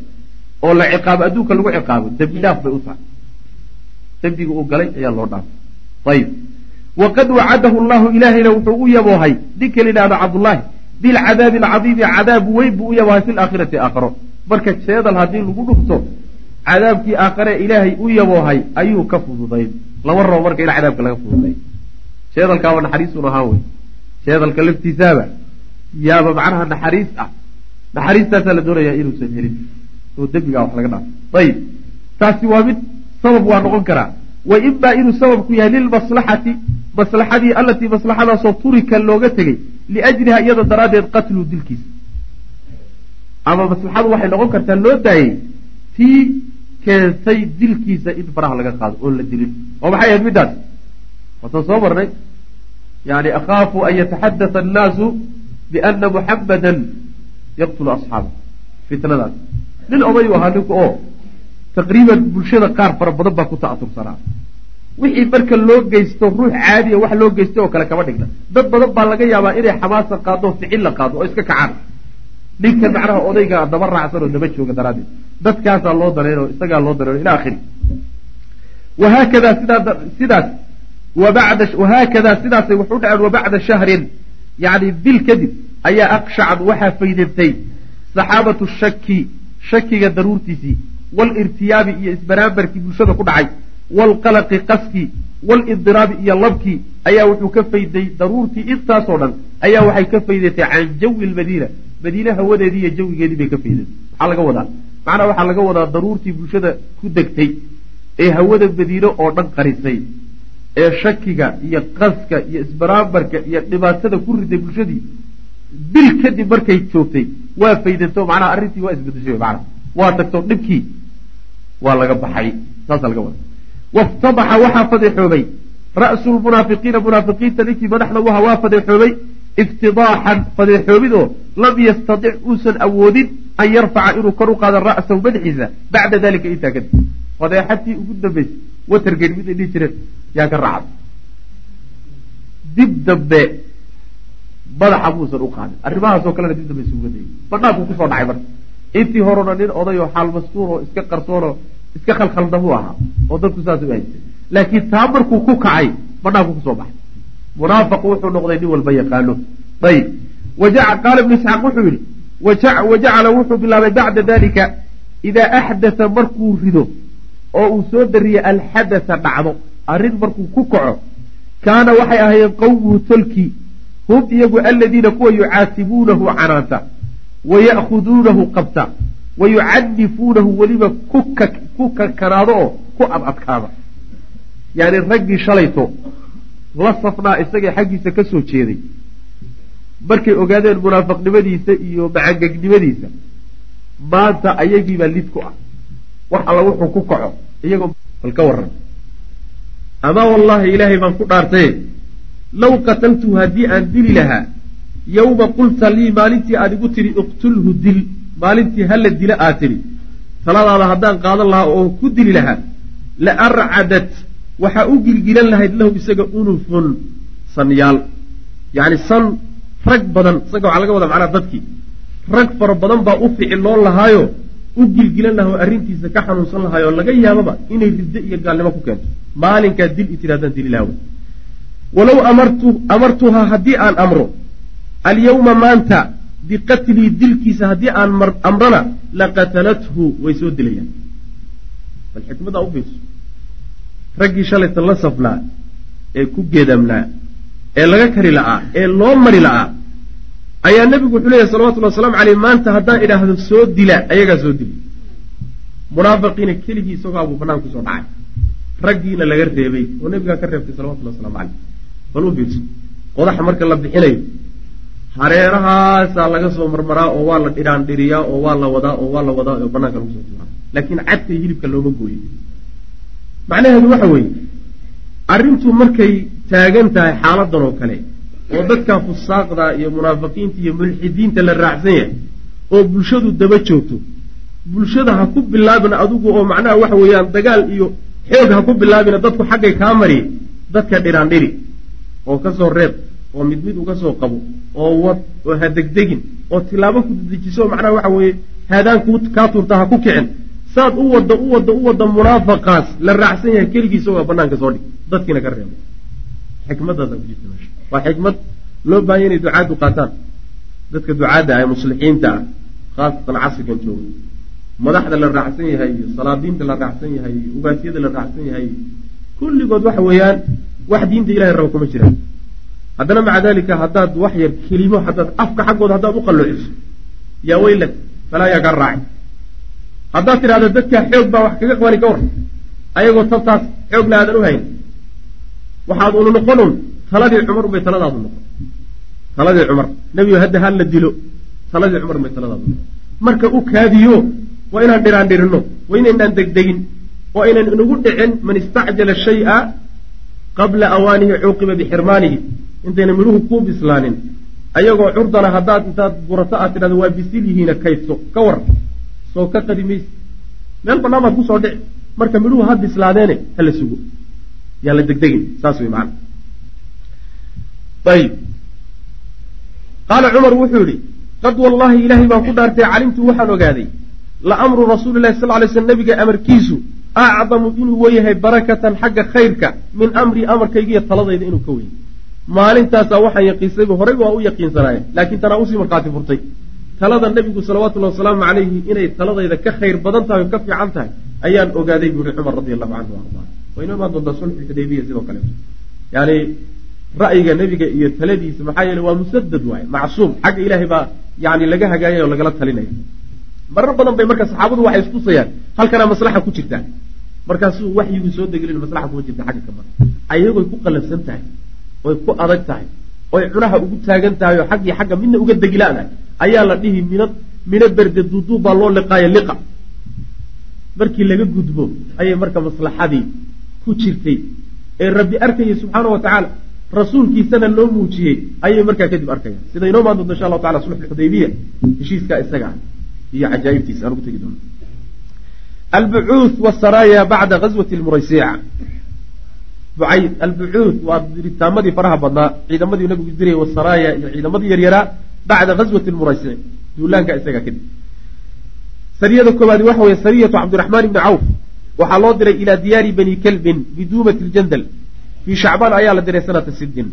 oo la ciqaabo adduunka lagu ciqaabo dembi dhaaf bay u tahay. Dembiga uu galay ayaa loo dhaafay ayib. Waqad wacadahu llahu ilaahayna wuxuu u yaboohay ninka la yidhahdo cabdullaahi bilcadaabi alcadiimi cadaab weyn buu u yaboohay fi laakhirati aakharo marka jeedal haddii lagu dhufto cadaabkii aakhare ilaahay u yaboohay ayuu ka fududayn. Lama rabo marka in cadaabka laga fududay jeedalkaaba naxariisun ahaan wey jeedalka laftiisaaba yaaba macnaha naxariis ah. Naxariistaasaa la doonayaa inuusan helin oo dembigaa wax laga dhaafo ayib. Taasi waa mid sabab waa noqon karaa. Wa imaa inuu sababku yahay lilmaslaxati maslaxadii allatii maslaxadaasoo turika looga tegey liajliha iyada daraaddeed qatlu dilkiisa ama maslaxadu waxay noqon kartaa loo daayey tii keentay dilkiisa in faraha laga qaado oon la dilin. Oo maxay ahayd middaas? Waatan soo marnay. Yani akhaafu an yataxadata annaasu biana muxammadan yaqtulu asxaaba. Fitnadaas nin odayu ahaa ninku oo taqriiban bulshada qaar fara badan baa ku ta'atursanaa wixii marka loo geysto ruux caadiya wax loo geystay oo kale kama dhigna. Dad badan baa laga yaabaa inay xamaasa qaado ficil la qaado oo iska kacaan. Ninkan macnaha odayga daba raacsan oo daba jooga daraaddeed. Dadkaasaa loo dareyn oo isagaa loo dareyn ila akhiri. Wahaakada sidaa sidaas wabacda wahaakadaa sidaasay wuxu dhaceen wabacda shahrin. Yani bil kadib ayaa aqshacad waxaa faydantay saxaabatu shaki shakiga daruurtiisii walirtiyaabi iyo isbaraambarkii bulshada ku dhacay waalqalaqi qaskii waalidiraabi iyo labkii ayaa wuxuu ka fayday daruurtii intaasoo dhan ayaa waxay ka faydatay can jawi lmadiina madiine hawadeedii iyo jawigeedii bay ka faydatay maxaa laga wadaa macnaa waxaa laga wadaa daruurtii bulshada ku degtay ee hawada madiine oo dhan qarisay ee shakiga iyo qaska iyo isbaraambarka iyo dhibaatada ku riday bulshadii bil kadib markay joogtay waa faydanto macnaha arrintii waa isbedeshay mana waa tagto dhibkii waa laga baxay. Saasa laga wada. Waftadaxa waxaa fadeexoobay. Ra'su lmunaafiqiina munaafiqiinta ninkii madaxda u ahaa waa fadeexoobay. Iftidaaxan fadeexoobid oo lam yastadic uusan awoodin an yarfaca inuu kor u qaado ra'sahu madaxiisa bacda dalika intaa kadib. Fadeexatii ugu dambaysay watergate mid ay dhihi jireen yaa ka raacday dib dambe madaxa muusan u qaadin. Arrimahaasoo kalena dib dambe isuga dayay banaanku ku soo dhacay marka. Intii horena nin oday oo xaal mastuur oo iska qarsoonoo iska khalkhaldamu ahaa oo dadku saas haystay laakiin taa markuu ku kacay banaanku ku soo baxay. Munaafaqu wuxuu noqday nin walba yaqaano. Ayib. Qaala ibnu isxaaq wuxuu yihi wajacala wuxuu bilaabay bacda dalika idaa axdatha markuu rido oo uu soo dariye alxadatha dhacdo arrin markuu ku kaco kaana waxay ahaayeen qowmuhu tolkii hum iyagu aladiina kuwa yucaatibuunahu canaanta wa ya'khuduunahu qabta wa yucanifuunahu weliba ku kakanaado oo ku adadkaada yani raggii shalayto la safnaa isagay xaggiisa ka soo jeeday. Markay ogaadeen munaafaqnimadiisa iyo macangegnimadiisa maanta ayagiibaa lid ku ah. Wax alla wuxuu ku kaco iyagoo bal ka waran amaa wallaahi ilaahay baan ku dhaartaye low qataltu haddii aan dili lahaa yowma qulta lii maalintii aad igu tidhi iqtulhu dil maalintii hala dila aad tidhi taladaada haddaan qaadan lahaa oo ku dili lahaa la arcadat waxaa u gilgilan lahayd lahu isaga unufun sanyaal yacni san rag badan isaga waxaa laga wada macnaa dadkii rag fara badan baa u ficiloon lahaayo u gilgilan laha oo arrintiisa ka xanuunsan lahaayoo laga yaababa inay riddo iyo gaalnimo ku keento maalinkaa dil i tirahdaan dili laha wey walow amartu amartuhaa haddii aan amro alyawma maanta biqatlii dilkiisa haddii aan amrana laqatalathu way soo dilayaan. Bal xikmadaa u fiirso. Raggii shalayta la safnaa ee ku geedamnaa ee laga kari la'aa ee loo mari la'aa ayaa nebigu wuxuu leeyahy salawatullhi wasalaamu caleyh maanta haddaan idhaahdo soo dila ayagaa soo dili munaafiqiina keligii isagoo abuu banaan ku soo dhacay. Raggiina laga reebay oo nebigaa ka reebtay salawatullahi waslamu caleyh bal u fiirso qodaxa marka la bixinayo hareerahaasaa laga soo marmaraa oo waa la dhiraandhiriyaa oo waa la wadaa oo waa la wadaa oo banaanka lagu soo tuuraa laakiin cadka hilibka looma gooyo macnaheedu waxa weeye arrintu markay taagan tahay xaaladan oo kale oo dadka fusaaqda iyo munaafiqiinta iyo mulxidiinta la raacsan yahay oo bulshadu daba joogto bulshada ha ku bilaabin adigu oo macnaha waxa weeyaan dagaal iyo xoog ha ku bilaabina dadku xaggay kaa mariye dadka dhiraandhiri oo ka soo reeb oo mid mid uga soo qabo oo wad oo ha degdegin oo tilaabo ku dedejiso macnaha waxa weeye haadaan kaa tuurta ha ku kicin. Saad u wadda u wadda u wadda munaafaqaas la raacsan yahay keligiisa waa banaanka soo dhig. Dadkiina ka reebo. Xikmaddaasa ku jirta meesha. Waa xikmad loo baahanya inay ducaaddu qaataan. Dadka ducaadda ah ee muslixiinta ah khaasatan casrigan jooga madaxda la raacsan yahay iyo salaadiinta la raacsan yahay iyo ugaasyada la raacsan yahay kulligood waxa weeyaan wax diinta ilahay raba kuma jiraan. Haddana maca dalika haddaad wax yar kelimo haddaad afka xaggooda haddaad u qalloociso yaa weylak falaa yaa kaa haddaad tidhahdo dadkaa xoog baa wax kaga qabani ka war ayagoo tabtaas xoog aadan u hayn. Waxaad unu noqonun taladii cumar unbay taladaadu noqon. Taladii cumar nebigo hadda ha la dilo taladii cumar unbay taladaadu noqon. Marka u kaadiyo waa inaan dhiraan dhirinno waa inaynaan degdegin oo aynan inagu dhicin man istacjala shaya qabla awaanihi cuuqiba bixirmaanihi. Intayna midhuhu kuu bislaanin. Ayagoo curdana haddaad intaad burato aad tidhahdo waa bisil yihiina kaydso ka war soo ka qadi mayse. Meel bannaan baad ku soo dhici. Marka midhuhu ha bislaadeene hala sugo. Yaan la degdegin saas wey macana ayib. Qaala cumar wuxuu yihi qad wallahi ilaahay baan ku dhaartay calimtu waxaan ogaaday la amru rasuuli lahi sal lay slm nabiga amarkiisu acdamu inuu weyahay barakatan xagga khayrka min amrii amarkaygiiyo taladayda inuu ka weyay maalintaasaa waxaan yaqiinsayba horey waa u yaqiinsanaaye laakiin tanaa u sii markhaati furtay talada nebigu salawatullahi wasalaamu calayhi inay taladayda ka khayr badan tahay oo ka fiican tahay ayaan ogaaday buu yihi cumar radi allahu canhu arda waynoo imaan doontaa sulxu xudaybiya sidoo kaleeto yani ra'yiga nebiga iyo taladiisa maxaa yeele waa musadad waaye macsuum xagga ilaahay baa yani laga hagaayay oo lagala talinaya marar badan bay marka saxaabadu waxay istusayaan halkanaa maslaxa ku jirtaa markaasuu waxyigu soo degelin kuma jirta xagga kamar ayagoy ku qalafsan tahay oy ku adag tahay oy cunaha ugu taagan tahay oo xag iyo xagga midna uga degilaadahay ayaa la dhihi mina mina berde duuduub baa loo liqaayo liqa. Markii laga gudbo ayay marka maslaxadii ku jirtay. Ee rabbi arkayay subxaana wa tacaala rasuulkiisana loo muujiyey ayay markaa kadib arkayaan. Sida inoo maan doonto insha allahu tacala sulx xudaybiya heshiiskaa isaga ah iyo cajaa'ibtiisa aan ugu tegi doono albucuuth wasaraaya bacda gazwati lmuraysiica bucayd albucuuth waa diritaamadii faraha badnaa ciidamadii nabigu dirayay wasaraaya iyo ciidamadii yaryaraa bacda gazwati lmuraysiic duulaanka isagaa kadib sariyada koowaadi waxa weye sariyatu cabdiraxmaan ibni cawf. waxaa loo diray ilaa diyaari bani kalbin biduumati ljandal fii shacbaan ayaa la diray sanata sittin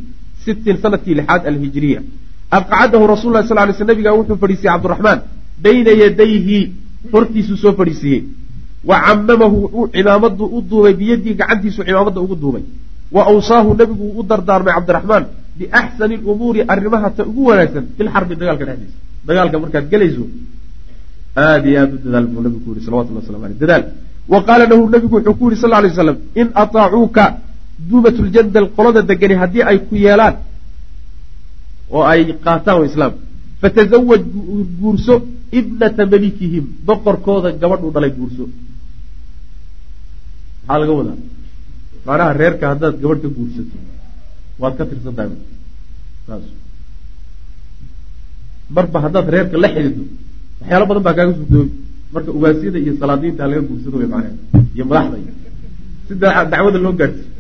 sittin sannadkii lixaad alhijiriya aqcadahu rasul lah sal lay sl nabiga wuxuu fadhiisiyey cabdiraxmaan. bayna yadayhi hortiisuu soo fadhiisiiyey wa camamahu cimaamadu u duubay biyadii gacantiisu cimaamada ugu duubay. Wa awsaahu nabigu u dardaarmay cabdiraxmaan biaxsani lumuuri arrimaha ta ugu wanaagsan filxarbi dagaalka dhexdiisa. Dagaalka markaad gelayso aada iyo aada u dadaal buu nabigu ku yihi salawatullah waslamu aleyh dadaal. Wa qaala lahu nabigu wuxuu ku yihi sal lay slam in ataacuuka duubatljandal qolada degani haddii ay ku yeelaan oo ay qaataan islaam fatazawaj guurso ibnata malikihim boqorkooda gabadhuu dhalay guurso maxaa laga wadaa macnaha reerka haddaad gabadh ka guursato waad ka tirsan tahay saas marba haddaad reerka la xidhido waxyaalo badan baa kaaga sugdoobi marka ugaasyada iyo salaadiinta laga guursado way macnaha iyo madaxda iyo si dacwada loo gaadhsiyo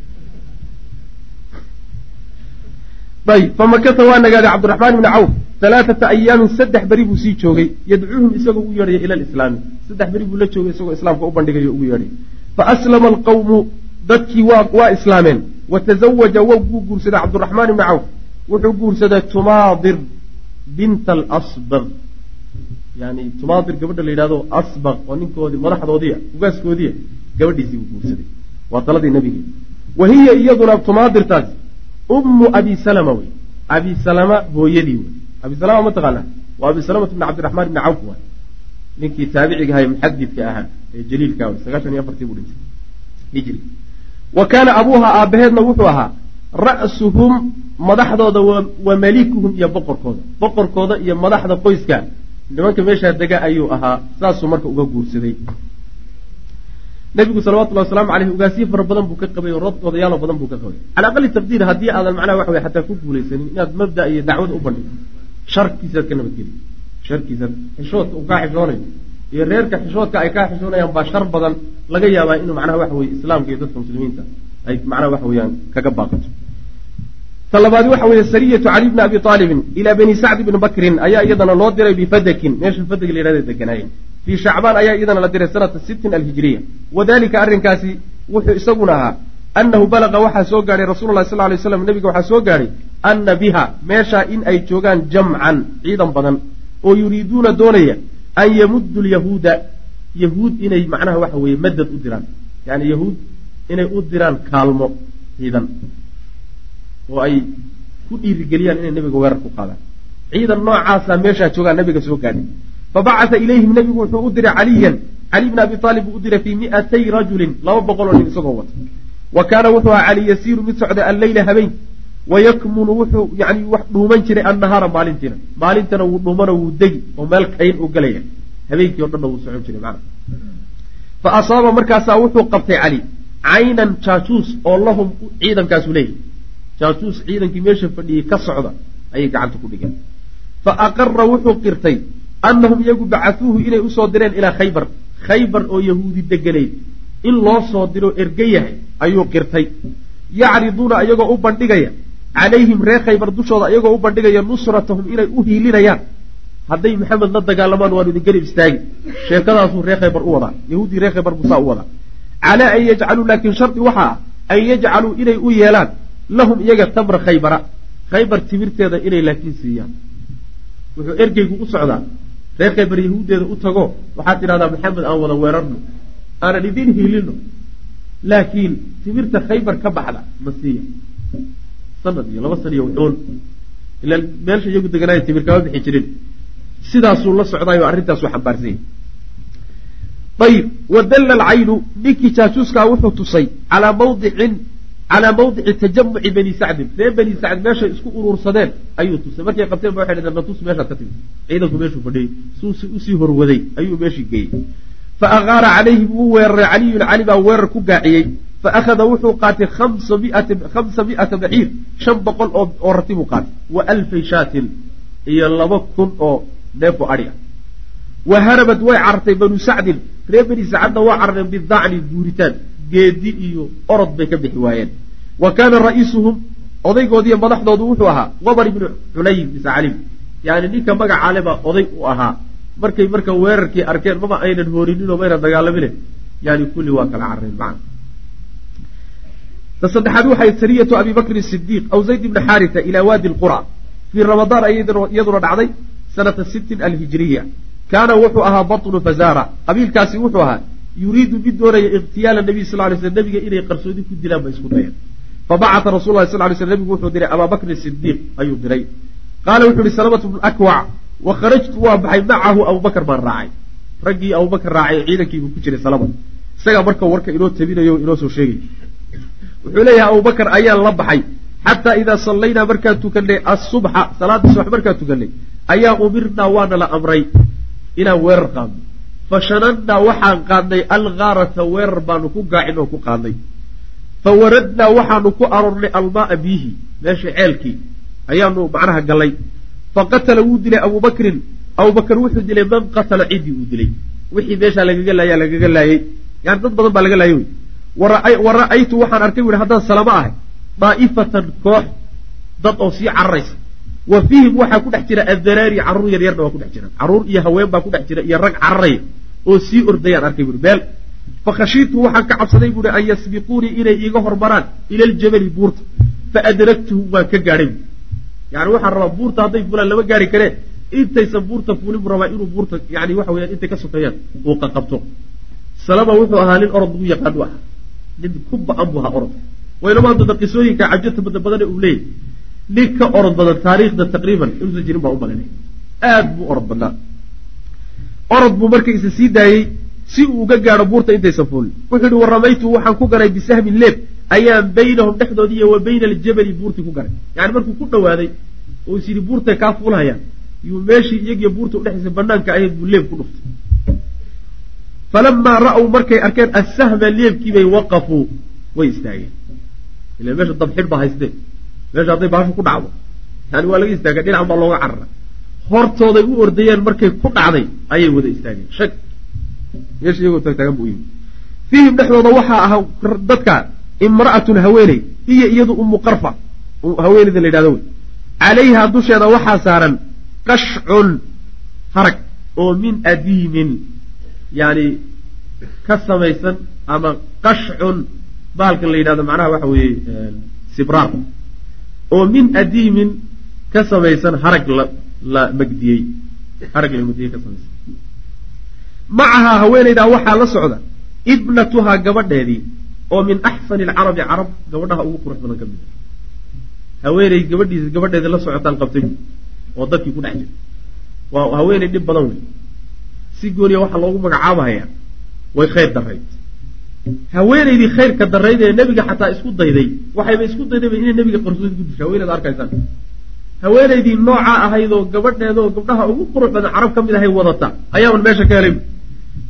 ayb famakasa waa nagaaday cabdiraxmaan ibni cawf alaaata ayaamin saddex beri buu sii joogay yadcuuhum isagoo ugu yeedhaya ila lislaami saddex beri buu la joogay isagoo islaamka u bandhigayo ugu yeedhay faaslama alqawmu dadkii waa islaameen watazawaja wa wuu guursaday cabdiraxmaan ibni cawf wuxuu guursaday tumaadir binta alasbaq yani tumaadir gabadha la yidhahdo asbaq oo ninkoodii madaxdoodiia ugaaskoodiia gabadhiisii buu guursaday waa taladii nabigi wa hiya iyaduna tumaadirtaasi ummu abi salama wey abi salama hooyadii wey abi salama ma taqaanaa waa abi salamata bni cabdiraxmaan ibni cawf waay ninkii taabiciga ahay muxadidka ahaa ee jaliilka sagaashan iyo afartii buu dhintay. Hijri. Wa kaana abuuha aabbaheedna wuxuu ahaa ra'suhum madaxdooda wa malikuhum iyo boqorkooda. Boqorkooda iyo madaxda qoyska. Nimanka meeshaa dega ayuu ahaa saasuu marka uga guursaday. Nabigu salawatullahi wasalaamu aleyh ugaasyo fara badan buu ka qabay oo odayaalo badan buu ka qabay. Cala aqali taqdiir haddii aadan macnaha waxa wey xataa ku guulaysanin inaad mabda iyo dacwada u bandhigto sharkiisaad ka nabadgeli sharkiisaad xishoodka uu kaa xishoonayo iyo reerka xishoodka ay kaa xishoonayaan baa shar badan laga yaabaa inuu macnaha waxa weye islaamka iyo dadka muslimiinta ay macnaha waxa weeyaan kaga baaqato. Ta waxa weeye sariyatu cali bni abi aalibin ilaa bani sacdi bni bakrin ayaa iyadana loo diray bifadakin meesha fadag la yhahda deganaayeen fii shacbaan ayaa iyadana la diray sanata sittin alhijiriya wadalika arrinkaasi wuxuu isaguna ahaa annahu balaqa waxaa soo gaadhay rasuulu lahi sal lay slam nabiga waxaa soo gaadhay anna biha meeshaa in ay joogaan jamcan ciidan badan oo yuriiduuna doonaya an yamuddu lyahuuda yahuud inay macnaha waxa weeye madad u diraan. Yani yahuud inay u diraan kaalmo ciidan oo ay ku dhiirigeliyaan inay nebiga weerar ku qaadaan. Ciidan noocaasaa meeshaa joogaan nabiga soo gaadhay fabacata ilayhim nebigu wuxuu u diray caliyan. Cali bni abi aalib buu u diray fii mi'atay rajulin laba boqoloo nin isagoo wata. Wa kaana wuxuu ahaa cali yasiiru mid socda alleyla habeen wayakmunu wuxuu yani wax dhuuman jiray annahaara maalintiina maalintana wuu dhuumano wuu degi oo meel kayn u galaya habeenkii o dhanna wuu socon jiray macna fa asaaba markaasaa wuxuu qabtay cali caynan jaajuus oo lahum ciidankaasu leeyahy jaajuus ciidankii meesha fadhiyey ka socda ayay gacanta ku dhigeen fa aqara wuxuu qirtay annahum iyagu bacatuuhu inay u soo direen ilaa khaybar khaybar oo yahuudi deganayd in loo soo diro erge yahay ayuu qirtay yacriduuna iyagoo u bandhigaya calayhim reer khaybar dushooda iyagoo u bandhigaya nusratahum inay u hiilinayaan hadday maxamed la dagaalamaan waanu idin garib istaagi sheekadaasuu reer khaybar u wadaa yahuuddii reer khaybar busaa u wadaa calaa an yajcaluu laakiin shardi waxaa ah an yajcaluu inay u yeelaan lahum iyaga tamra khaybara khaybar timirteeda inay laakiin siiyaan wuxuu ergeygu u socdaa reer khaybar yahuuddeeda u tago waxaad tidhahdaa maxamed aan wada weerarno aanan idin hiilino laakiin timirta khaybar ka baxda ma siiya sanad iyo laba san iyo wuxuun ila meelsha iyagu deganaaya timir kama bixi jirin. Sidaasuu la socdaayo arrintaasuu xambaarsanyay ayib wadalla alcaynu ninkii jaajuuskaa wuxuu tusay calaa mawdicin calaa mawdici tajamuci bani sacdin reer bani sacd meeshay isku uruursadeen ayuu tusay. Markay qabteen ba waxay dhaheen natus meeshaad ka timid. Ciidanku meeshuu fadhiyey. Suu u sii horwaday ayuu meeshii geeyey. Fa agaara calayhim wuu weeraray caliyun cali baa weerar ku gaaciyey fa akhada wuxuu qaatay khamsa mi'ata baciir shan boqol oo rati buu qaatay wa alfay shaatin iyo laba kun oo neefo adhi ah wa harabad way carartay banu sacdin reer bani sacadna waa carareen bidacni guuritaan geedi iyo orod bay ka bixi waayeen wa kaana ra'iisuhum odaygoodiiyo madaxdoodu wuxuu ahaa wabar ibnu culaym mise calim yani ninka magacaale baa oday u ahaa markay marka weerarkii arkeen maba aynan hoorininoo mayna dagaalamine yani kulli waa kala carareen macna ta saddexaad waxay sariyatu abi bakrin sidiiq aw zayd ibni xaarita ilaa waadi lqura fii ramadaan iyaduna dhacday sanata sittin alhijiriya kaana wuxuu ahaa batnu fazara qabiilkaasi wuxuu ahaa yuriidu mid doonaya ikhtiyaala nabiy sal lay sl nabiga inay qarsoodi ku dilaan ba isku dayeen fabacata rasul lah sal lay sl nabigu wuxuu diray abaa sidiiq ayuu diray. Qaala wuxuu yihi salamatu bnu akwac wa kharajtu waa baxay macahu abubakar baan raacay. Raggii abubakar raacay ciidankiibuu ku jiray salama isagaa marka warka inoo tabinayo inoo soo sheegay wuxuu leeyahay abubakar ayaan la baxay. Xataa idaa sallaynaa markaan tukanay asubxa salaada subax markaan tukanay ayaa umirnaa waana la amray inaan weerar qaadno. Fa shanannaa waxaan qaadnay algaarata weerar baanu ku gaacin oo ku qaadnay. Fa waradnaa waxaanu ku aroornay almaaa biihi meesha ceelkii ayaanu macnaha gallay. Fa qatala wuu dilay abubakrin abubakar wuxuu dilay man qatala ciddii? Uu dilay. Wixii meeshaa lagaga laaya lagaga laayey yani dad badan baa laga laayay wey wa ra'aytu waxaan arkay bu haddaan salamo ahay daa'ifatan koox dad oo sii cararaysa wa fiihim waxaa ku dhex jira addaraari carruur yaryarna waa ku dhex jira. Carruur iyo haween baa ku dhex jira iyo rag cararaya oo sii ordayaan arkay. Buui beel. Fa khashiitu waxaan ka cabsaday buuhi an yasbiquunii inay iiga hormaraan ila aljabali buurta. Fa adragtuhum waan ka gaadhay bu yani waxaan rabaa buurta hadday fulaan lama gaari kareen. Intaysan buurta fuulin buu rabaa inuu buurta yani waxa weyaan intay ka sokeeyaan uu qaqabto salama wuxuu ahaa nin orod lagu yaqaan u ahaa nin ku ba'an buu ahaa orodka waynama dada qisooyinka cajabta bada badane uu leeyahy nin ka orod badan taariikhda taqriiban inuusan jirin baa u malanay aad buu orod badnaa. Orod buu marka isa sii daayey si uu uga gaadho buurta intaysan fuulin. Wuxuu yihi waramaytu waxaan ku garay bisahmin leeb. Ayaan baynahum dhexdoodii iyo wa bayna aljabali buurtii ku garay. Yani markuu ku dhawaaday oo is yidhi buurtay kaa fuulhayaan yuu meeshii iyagiyo buurta udhexaysa banaanka ahayd buu leeb ku dhuftay falamaa ra'w markay arkeen assahma leebkiibay waqafuu way istaageen ila meesha dabxidh baa haystee meesha hadday baashu ku dhacdo yani waa laga istaaga dhinacan baa looga carara hortooday u ordayeen markay ku dhacday ayay wada istaageen shag meesha iyagoo taagtaagan buu yimi fiihim dhexdooda waxaa ahaa dadka imra'atun haweeney iyo iyadu umu qarfa haweeneyda la yidhahdo wey calayhaa dusheeda waxaa saaran qashcun harag oo min adiimin yani ka samaysan ama qashcun bahalkan la yidhahdo macnaha waxa weeye sibraar oo min adiimin ka samaysan harag la magdiyey. Harag la magdiyey ka samaysan. Macahaa haweeneydaa waxaa la socda ibnatuhaa gabadheedii oo min axsani alcarabi carab gabadhaha ugu qurux badan ka mid a haweeney gabadhiisa gabadheeda la socotaan qabtay oo dadkii ku dhex jira. Waa haweeney dhib badan wey si gooniya waxaa loogu magacaabahayaa way khayr darayd haweeneydii khayrka darayd ee nebiga xataa isku dayday waxayba isku daydayba inay nebiga qarsoodi ku disho haweeneed arkaysaan. Haweeneydii noocaa ahayd oo gabadheeda gabdhaha ugu qurux badan carab ka mid ahay wadata ayaaban meesha ka helay.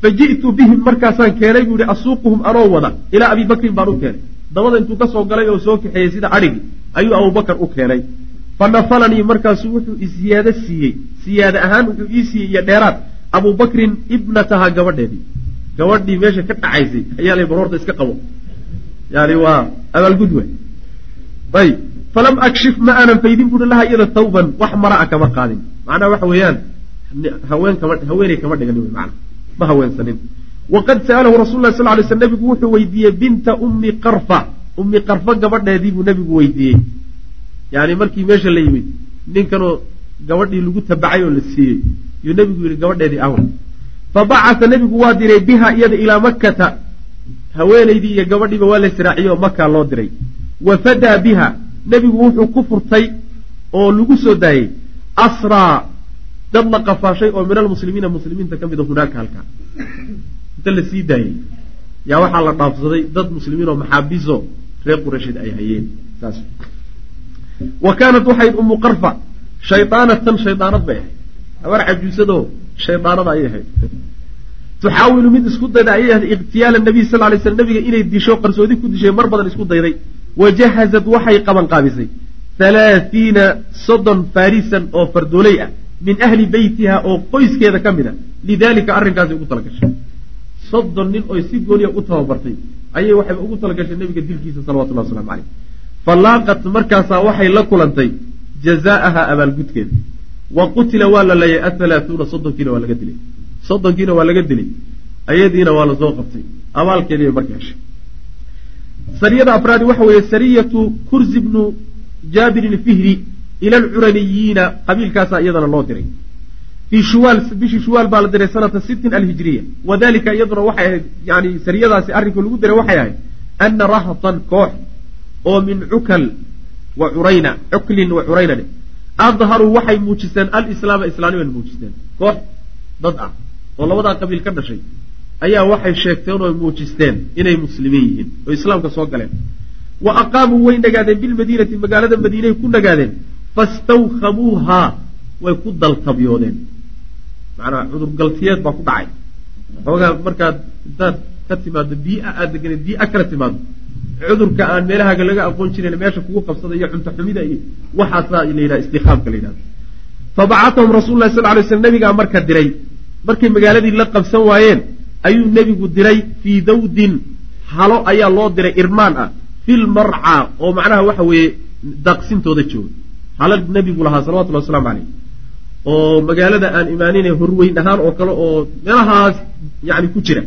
Fa ji'tu bihim markaasaan keenay buu yihi asuuquhum anoo wada. Ilaa abi bakrin baan u keenay. Dabada intuu ka soo galay oo soo kaxeeyey sida adhigi ayuu abubakar u keenay. Fa nafalanii markaasu wuxuu isiyaado siiyey. Siyaade ahaan wuxuu ii siiyey iyo dheeraad abubakrin ibnataha gabadheedii gabadhii meesha ka dhacaysay ayaa la baroorta iska qabo. Yani waa abaalgud we ayb falam akshif ma aanan faydin buui laha iyada tawban wax mara-a kama qaadin. Macnaha waxa weeyaan haweeney kama dhigan wy mana ma haweensanin. Waqad sa'alahu rasul sal lay sl nabigu wuxuu weydiiyey binta ummi qarfa. Ummi qarfa gabadheedii buu nabigu weydiiyey. Yani markii meesha la yimid ninkanoo gabadhii lagu tabacay oo la siiyey yuu nabigu yihi gabadheedii aw fabacata nebigu waa diray biha iyada ilaa makkata. Haweenaydii iyo gabadhiiba waa la israaciye oo makaa loo diray. Wa fadaa biha nebigu wuxuu ku furtay oo lagu soo daayey asraa dad la qafaashay oo min almuslimiina muslimiinta ka mida hunaaka halkaa inta la sii daayey yaa waxaa la dhaafsaday dad muslimiin oo maxaabiso reer quraysheed ay hayeen wa kaanat waxayd umu qarfa shaydaanatan shaydaanad bay ahayd habar cajuusadoo shaydaanada ayay ahayd. Tuxaawilu mid isku dayda ayay ahayd ikhtiyaala nabiy sal lay slam nabiga inay disho qarsoodi ku dishay mar badan isku dayday. Wajahazad waxay qaban qaabisay. Halaathiina soddon farisan oo fardooley ah min ahli beytiha oo qoyskeeda ka mid a lidalika arrinkaasay ugu talagashay. Soddon nin oy si gooniya u tababartay ayay waxay ugu talagashay nabiga dilkiisa salawatullah waslamu caleyh falaaqat markaasaa waxay la kulantay jazaaha abaalgudkeeda wa qutila waa la leeyay athalaathuuna soddonkiina waa laga dilay. Soddonkiina waa laga dilay. Ayadiina waa la soo qabtay. Abaalkeediibay marka heshay. Sariyada afraadi waxa weeye sariyatu kurzi bnu jaabirin fihri ila alcuraniyiina qabiilkaasaa iyadana loo diray. Fii shuwaal bishii shuwaal baa la diray sanata sittin alhijriya. Wadalika iyaduna waxay ahayd yani sariyadaasi arrinka lagu diray waxay ahayd ana rahatan koox oo min cukal wa curayna cuklin wa curayna adharuu waxay muujisteen alislaama islaaniman muujisteen koox dad ah oo labadaa qabiil ka dhashay ayaa waxay sheegteen oo muujisteen inay muslimiin yihiin oo islaamka soo galeen wa aqaamuu way nagaadeen bilmadiinati magaalada madiinay ku nagaadeen fastawkhamuuhaa way ku daltabyoodeen macnaa cudurgaltiyeed baa ku dhacay xoogaa markaad intaad ka timaado biia aad deganeed biia kala timaado cudurka aan meelahaaga laga aqoon jirin meesha kugu qabsada iyo cunto xumida iyo waxaasaa la yidhaha istikaamka la yidhahda fabacatahum rasul lahi sal lay slam nabigaa marka diray markay magaaladii la qabsan waayeen ayuu nebigu diray fii dawdin halo ayaa loo diray irmaan ah fil marca oo macnaha waxa weeye daaqsintooda jooga. Hala nebigu lahaa salawatullhi waslamu caleyh oo magaalada aan imaanine horweyn ahaan oo kale oo meelahaas yani ku jira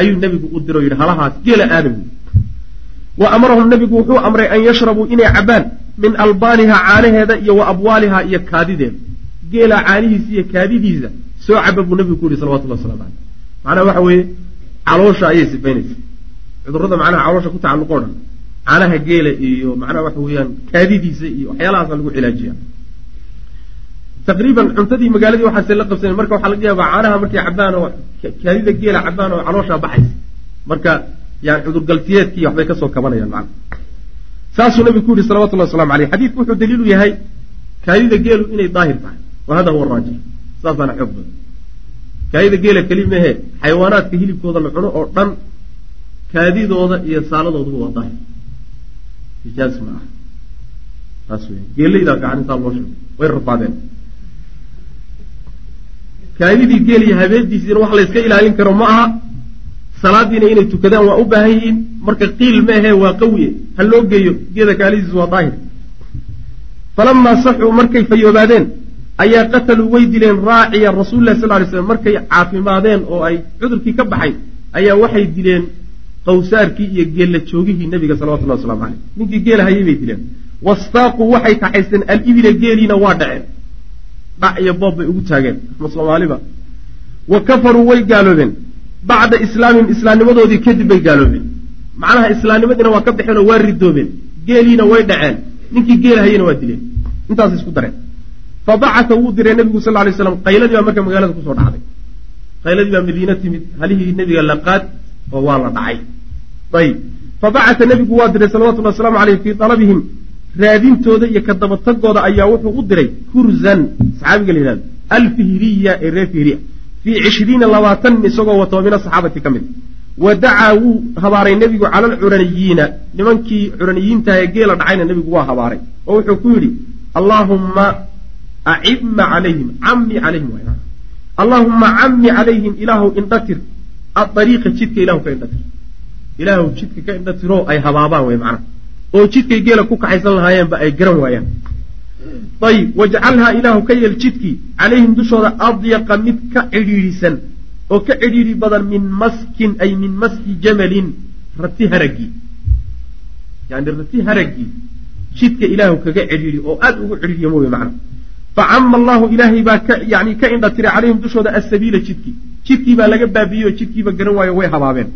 ayuu nebigu u diro yidhi halahaas geela aadam wa amarahum nebigu wuxuu amray an yashrabuu inay cabaan min albaaniha caanaheeda iyo wa abwaaliha iyo kaadideeda. Geela caanihiisa iyo kaadidiisa soo caba buu nebigu ku yihi salawatullah waslamu caleyh macnaha waxa weeye caloosha ayay sifaynaysa cudurrada macnaha caloosha ku tacalluqo dhan caanaha geela iyo macnaha waxa weeyaan kaadidiisa iyo waxyaalahaasa lagu cilaajiya taqriiban cuntadii magaaladii waxaase la qabsana marka waxaa laga yaabaa caanaha markay cabaan oo kaadida geela cabaan oo calooshaa baxaysa. Marka yani cudurgaltiyeedkii waxbay ka soo kabanayaan macna saasuu nabigu ku yihi salawatullahi waslamu aleyh xadiidku wuxuu daliilu yahay kaadida geelu inay daahir tahay. Wa hada huwa raajix. Saasaana xoog badan. Kaadida geela keli mehe xayawaanaadka hilibkooda la cuno oo dhan kaadidooda iyo saaladooduba waa daahir. Ijaas ma aha. Taas weya geelaydaa fiican intaa loo sheego way rafaadeen kaadidii geel iyo habeediisiina wax layska ilaalin karo ma aha salaadiina inay tukadaan waa u baahan yihiin. Marka qiil ma ahe waa qawiye. Ha loo geeyo geeda kaalidiisu waa daahir. Falamaa saxuu markay fayoobaadeen ayaa qataluu way dileen raaciya rasuulilah sal lay slam markay caafimaadeen oo ay cudurkii ka baxay ayaa waxay dileen qawsaarkii iyo geella joogihii nabiga salawatullahi waslamu caleyh ninkii geela hayay bay dileen. Wastaaquu waxay kaxaysteen alibila geeliina waa dhaceen. Dhac iyo boob bay ugu taageen. Ama soomaaliba wa kafaruu way gaaloobeen bacda islaamihim islaamnimadoodii kadib bay gaaloobeen. Macnaha islaamnimadiina waa ka baxeen oo waa ridoobeen. Geeliina way dhaceen. Ninkii geela hayana waa dileen. Intaas isku dareen. Fa bacata wuu diray nebigu sal lay slam qayladii baa marka magaalada ku soo dhacday. Qayladii baa madiina timid. Halihii nebiga laqaad oo waa la dhacay. Ayib. Fa bacata nebigu waa diray salawatullhi waslamu aleyh fii dalabihim. Raadintooda iyo ka dabatagooda ayaa wuxuu u diray kurzan. Saxaabiga la yihahdo alfihriya ee reer fihriya fii cishriina labaatan isagoo wato min asaxaabati ka mid. Wa dacaa wuu habaaray nebigu cala alcuraniyiina. Nimankii curaniyiintaha ee geela dhacayna nebigu waa habaaray. Oo wuxuu ku yidhi allaahumma acibma calayhim cammi calayhim allaahumma cammi calayhim ilaahu indhatir aariiqa jidka ilahu ka indhatir ilaahu jidka ka indhatiroo ay habaabaan wey macnaha oo jidkay geela ku kaxaysan lahaayeenba ay garan waayaan ayib wajcalhaa ilaahu ka yeel jidkii calayhim dushooda adyaqa mid ka cidhiidhisan oo ka cidhiidhi badan min maskin ay min maski jamalin rati haragii yani rati haragii jidka ilaahu kaga cidhiidhi oo aada ugu cidhiidhiya mooye macna. Facama allahu ilaahay baa yani ka indha tiray calayhim dushooda asabiila jidkii jidkii baa laga baabiiyey oo jidkiiba garan waayo way habaabeen.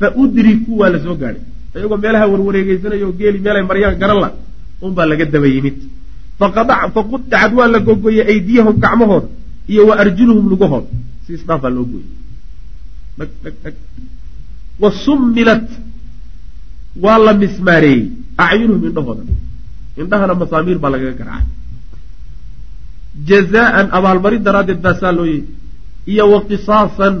Fa udrikuu waa la soo gaadhay. Iyagoo meelaha warwareegeysanayo geeli meelay maryaan garan la unbaa laga daba yimid faqudicad waa la gogoyey aydiyahum gacmahooda iyo wa arjuluhum lugahooda si loo gooyey wa summilat waa la mismaareeyey acyunuhum indhahooda. Indhahana masaamiir baa lagaga garaacay jazaan abaalmarin daraaddeed baa saa loo yeey iyo wa qisaasan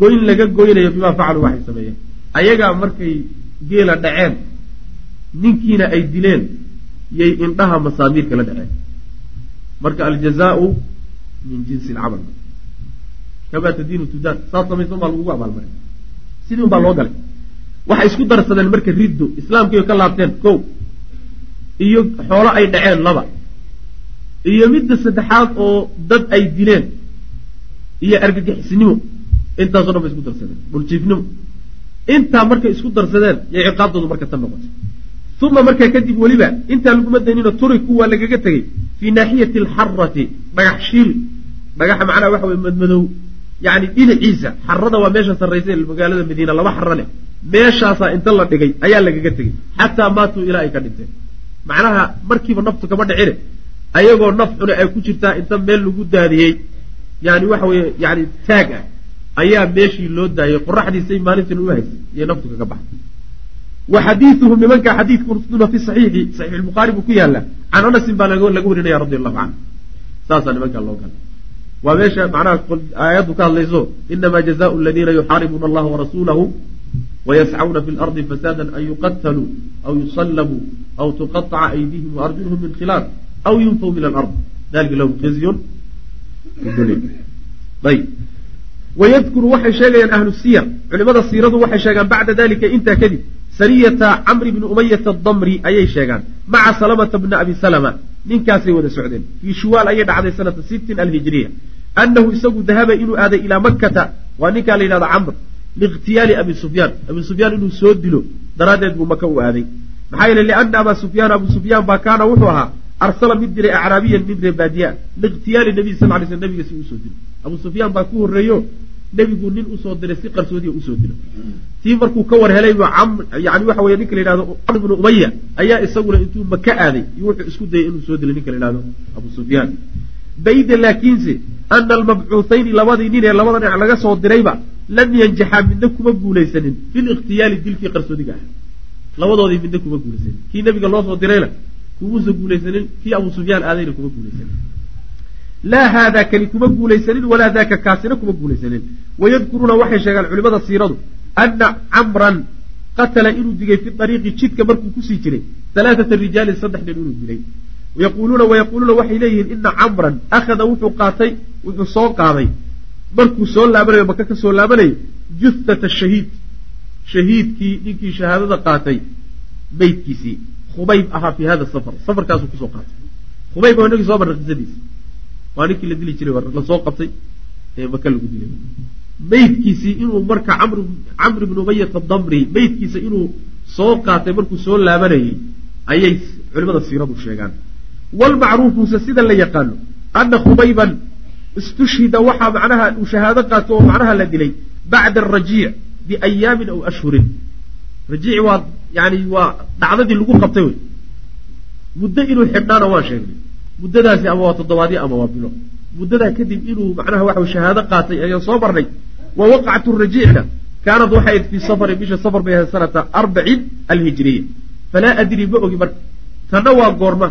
goyn laga goynayo bimaa facaluu waxay sameeyeen. Ayagaa markay geela dhaceen ninkiina ay dileen yay indhaha masaamiirka la dhaceen marka aljazaau min jinsi alcamal. Kamaa tadiinu tudaan. Saas samaysan baa lagugu abaalmaray. Sidii un baa loo galay. Waxay isku darsadeen marka riddo islaamkiiba ka laabteen ko iyo xoolo ay dhaceen laba iyo midda saddexaad oo dad ay dileen iyo argagixisnimo. Intaaso dhan bay isku darsadeen. Dhuljiifnimo intaa markay isku darsadeen yay ciqaabdoodu marka tan noqotay uma markaa kadib weliba intaa laguma daynino turiku waa lagaga tegey fii naaxiyati alxarati dhagax shiil dhagaxa macnaha waxa weye madmadow yani dhinaciisa xarada waa meesha sarraysa magaalada madiina laba xaro leh meeshaasaa inta la dhigay ayaa lagaga tegey xataa maatuu ilaa ay ka dhinteen macnaha markiiba naftu kama dhicine ayagoo naf xune ay ku jirtaa inta meel lagu daadiyey yani waxa weye yani taag ah ayaa meeshii loo daayay qoraxdiisay maalintan u haysay iyo naftu kaga baxday wa xadiiuhum nimanka xadiidkuna fi saxiixi saxiix bukhaari buu ku yaalla can anasin baa laga warinaya radi allahu canhu saasaa nimankaa loo gala waa meesha macnaha aayaddu ka hadlayso inama jazaau aladiina yuxaaribuuna allaha warasuulahu wayascuna fi lardi fasaada an yuqataluu aw yusallabuu aw tuqaطca aydihim waarjuluhum min khilaaf aw yunfaw min alard dalika lahum khizyun ayb wayadkuru waxay sheegayaan ahlu siyar culimada siiradu waxay sheegaan bacda dalika intaa kadib sariyata camri bni umayata adamri ayay sheegaan maca salamata bni abi salama ninkaasay wada socdeen fii shuwaal ayay dhacday sanata sittin alhijriya annahu isagu dahaba inuu aaday ilaa makkata waa ninkaa la yidhahda camr liikhtiyaali abi sufyaan abi sufyaan inuu soo dilo daraaddeed buu maka u aaday maxaa yeele liana abaa sufyaan abu sufyaan baa kaana wuxuu ahaa arsala mid diray acraabiyan nin ree baadiya liikhtiyaali nabiy sal lay sl nabiga si u soo dilo abu sufyaan baa ku horreeyo nebigu nin u soo diray si qarsoodiya u soo dilo. Tii markuu ka war helay yani waxa weye ninka la yihahdo camr bnu umaya ayaa isaguna intuu maka aaday iyo wuxuu isku dayay inuu soo dilo ninka la yihahdo abu sufyaan. Bayda laakiinse ana almabcuuthayni labadii nin ee labada dhinac laga soo dirayba lam yanjaxaa midna kuma guulaysanin fi likhtiyaali dilkii qarsoodiga ah labadoodii midna kuma guulaysanin. Kii nebiga loo soo dirayna kumuusa guulaysanin kii abu sufyaan aadayna kuma guulaysanin laa haadaa kani kuma guulaysanin walaa daaka kaasina kuma guulaysanin. Wayadkuruuna waxay sheegaan culimada siiradu ana camran qatala inuu digay fi ariiqi jidka markuu ku sii jiray alaaata rijaalin saddex nin inuu dilay. Yaquuluuna wayaquuluuna waxay leeyihiin ina camran akhada wuxuu qaatay wuxuu soo qaaday. Markuu soo laabanayo maka ka soo laabanayo juthata shahiid shahiidkii ninkii shahaadada qaatay meydkiisii khubayb ahaa fi hada safar safarkaasuu ku soo qaatay. Khubayb waa inagii soo qisadiisa waa ninkii la dili jiray la soo qabtay ee maka lagu dilay. Meydkiisii inuu marka camr ibnu umayata damri meydkiisa inuu soo qaatay markuu soo laabanayay ayay culimada siiradu sheegaan. Walmacruufuse sida la yaqaano ana khubayban istushhida waxaa macnaha uu shahaado qaato oo macnaha la dilay bacda arajiic biayaamin aw ashhurin. Rajiic waa yani waa dhacdadii lagu qabtay wey. Muddo inuu xidhnaana waan sheegnay muddadaasi ama waa toddobaadyo ama waa bilo. Muddadaa kadib inuu macnaha waxa shahaado qaatay ayaan soo marnay wa waqcatu rajiicna kaanad waxay ayd fii safarin bisha safar bay ahayd sanata arbacin alhijriya. Falaa adri ma ogi marka. Tanna waa goorma.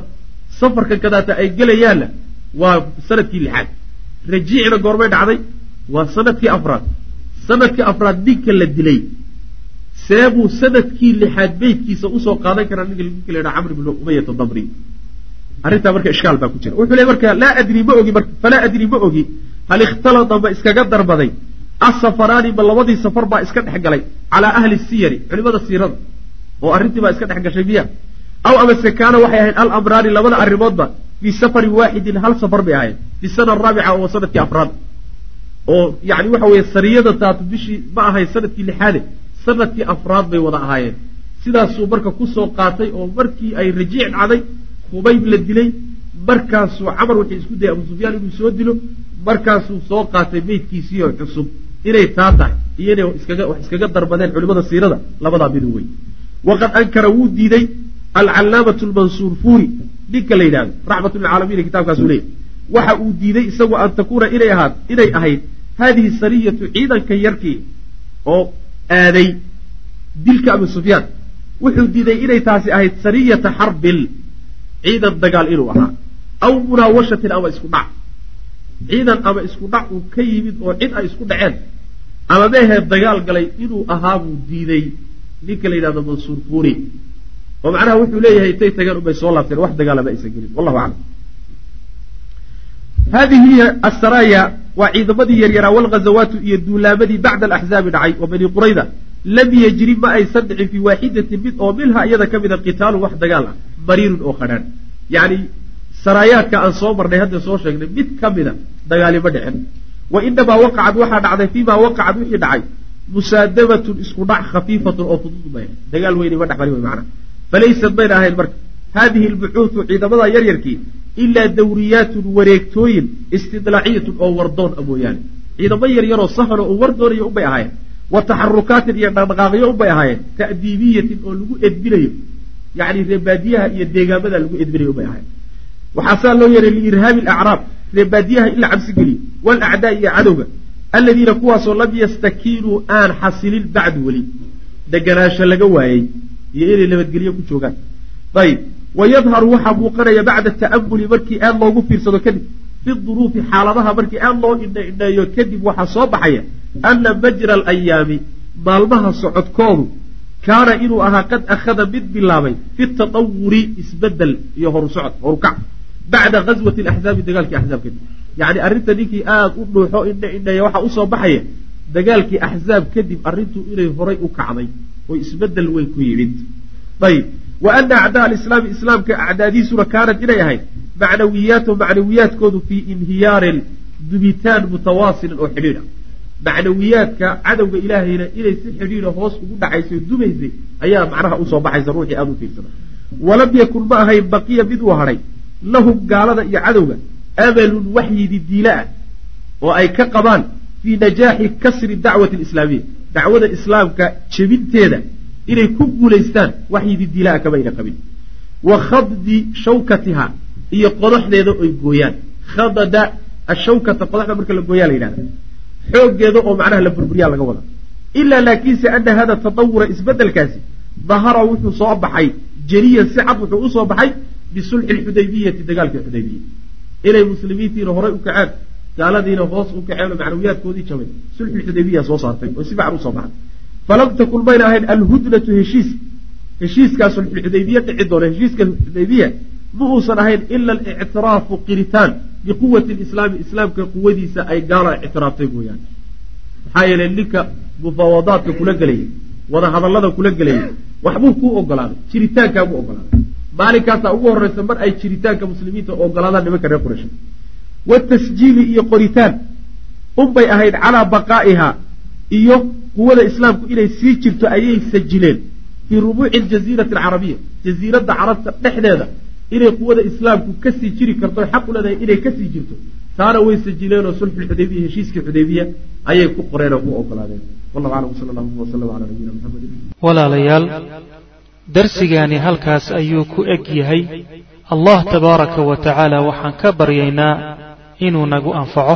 Safarkan kadaata ay gelayaanna waa sannadkii lixaad. Rajiicna goormay dhacday waa sannadkii afraad. Sanadkii afraad ninka la dilay. Seebuu sannadkii lixaad beydkiisa u soo qaadan karaa ninka la yidhaha camr ibnu umayata damri arrintaa marka ishkaal baa ku jira. Wuxuu le marka laa adri ma ogi marka falaa adri ma ogi. Hal ikhtalada ma iskaga darbaday. Asafaraani ma labadii safar baa iska dhex galay. Calaa ahli siyari culimada siirada oo arrintii baa iska dhex gashay miya. Aw amase kaana waxay ahayd alamraani labada arrimoodba fii safarin waaxidin hal safar bay ahayd fi sana araabica oo sannadkii afraad. Oo yani waxa weeye sariyada taatu bishii ma ahayd sannadkii lixaade sannadkii afraad bay wada ahaayeen. Sidaasuu marka ku soo qaatay oo markii ay rajiic dhacday khubayb la dilay markaasuu camar waxay isku dayay abu sufyaan inuu soo dilo markaasuu soo qaatay meydkiisiio cusub. Inay taa tahay iyo inay wax iskaga darbadeen culimada siirada labadaa midu wey waqad ankara wuu diiday alcallaamatu lmansuur fuuri ninka la yidhahdo raxmatulcaalamiin kitaabkaasuu leeyahy waxa uu diiday isagu an takuuna inay ahaad inay ahayd haadihi sariyatu ciidanka yarkii oo aaday dilka abu sufyaan. Wuxuu diiday inay taasi ahayd sariyata xarbin ciidan dagaal inuu ahaa. Aw munaawashatin ama isku dhac. Ciidan ama isku dhac uu ka yimid oo cid ay isku dhaceen. Ama meehee dagaal galay inuu ahaa buu diiday. Ninka la yidhahdo mansuur fuuri oo macnaha wuxuu leeyahay intay tageen unbay soo laabteen wax dagaalama aysan gelin. Wallahu aclam. Hadihi hiya asaraaya waa ciidamadii yaryaraa walghazawaatu iyo duulaamadii bacda alaxzaabi dhacay oo bani qurayda lam yajri ma aysan dhicin fii waaxidatin mid oo minha iyada ka mida qitaalun wax dagaal ah mariirun oo khadhaan yacni saraayaadka aan soo marnay hadda soo sheegnay mid ka mida dagaalima dhicin. Wa inamaa waqacad waxaa dhacday fiimaa waqacad wixii dhacay musaadamatun isku dhac khafiifatun oo fudud bay dagaal weyni ma dhex marin way macnaha falaysad mayna ahayn marka haadihi albucuudu ciidamada yaryarkii ilaa dawriyaatun wareegtooyin istidlaaciyatun oo wardoon a mooyaane. Ciidamo yaryaroo sahano oo wardoonaya unbay ahaayeen wa taxarukaatin iyo dhaqdhaqaaqyo unbay ahaayeen ta'diibiyatin oo lagu edbinayo yacni reebaadiyaha iyo deegaamada lagu edbinayo unbay ahaayeen. Waxaa saa loo yeeray liirhaabi alacraab reebaadiyaha in la cabsi geliyo waalacdaa iyo cadowga alladiina kuwaasoo lam yastakiinuu aan xasilin bacdu weli deganaansho laga waayey iyo inay nabadgelyo ku joogaan. Ayib wayadharu waxaa muuqanaya bacda ta'amuli markii aad loogu fiirsado kadib fi duruufi xaaladaha markii aad loo indhaindheeyo kadib waxaa soo baxaya ana majra alayaami maalmaha socodkoodu kaana inuu ahaa qad akhada mid bilaabay fi tatawuri isbeddel iyo horu socod horukac bacda ghaswati alaxzaabi dagaalkii axzaab kadib yacni arrinta ninkii aada u dhuuxo indha indheeya waxaa u soo baxaya dagaalkii axzaab kadib arrintu inay horay u kacday oo isbeddel weyn ku yimid ayib wa ana acdaa alislaami islaamka acdaadiisuna kaanat inay ahayd macnawiyaatu macnawiyaadkoodu fii inhiyaarin dubitaan mutawaasilin oo xidhiidha macnawiyaadka cadowga ilaahayna inay si xidhiidha hoos ugu dhacaysay dumaysay ayaa macnaha u soo baxaysa ruuxii aada u fiirsada walam yakun ma ahayn baqiya mid uu hadhay lahum gaalada iyo cadowga amalun waxyidi diila ah oo ay ka qabaan fii najaaxi kasri dacwati alislaamiya. Dacwada islaamka jebinteeda inay ku guulaystaan waxyidi diila-a kamayna qabin wa khaddi shawkatiha iyo qodaxdeeda oy gooyaan. Khadada ashawkata qodaxda marka la gooyaa la yidhahda xooggeeda oo macnaha la burburiyaa laga wada ilaa laakiinse ana hada tatawura isbedelkaasi dahara wuxuu soo baxay jeliyan si cad wuxuu u soo baxay bisulxi lxudaybiyati dagaalkii xudaybiya inay muslimiintiina horay u kaceen gaaladiina hoos u kaceen oo macnawiyaadkoodii jabay sulxulxudaybiya soo saartay oo si fiican u soo baxay falam takun mayna ahayn alhudnatu heshiis. Heshiiskaa sulxulxudaybiya dhici doona heshiiska xudaybiya ma uusan ahayn ila alictiraafu qiritaan. Biquwati lislaami islaamka quwadiisa ay gaala ictiraaftay mooyaane maxaa yeelay ninka mufaawadaadka kula gelayay wada hadallada kula gelayay waxbuu kuu ogolaaday jiritaankaabuu ogolaaday. Maalinkaasaa ugu horreysa mar ay jiritaanka muslimiinta ogolaadaan nimanka reer quraysh. Watasjiili iyo qoritaan. Unbay ahayd calaa baqaa'iha iyo quwada islaamku inay sii jirto ayay sajileen fii rubuuci aljaziirati alcarabiya jaziiradda carabta dhexdeeda inay quwada islaamku ka sii jiri karto xaq u leedahay inay ka sii jirto taana way sajileenoo sulxulxudaybiya heshiiskii xudaybiya ayay ku qoreen oo ku ogolaadeen. Wallahu aclam sala allahu wasalam calaa nabiyina maxamedin walaalayaal darsigaani halkaas ayuu ku eg yahay. Allah tabaaraka wa tacaala waxaan ka baryaynaa inuu nagu anfaco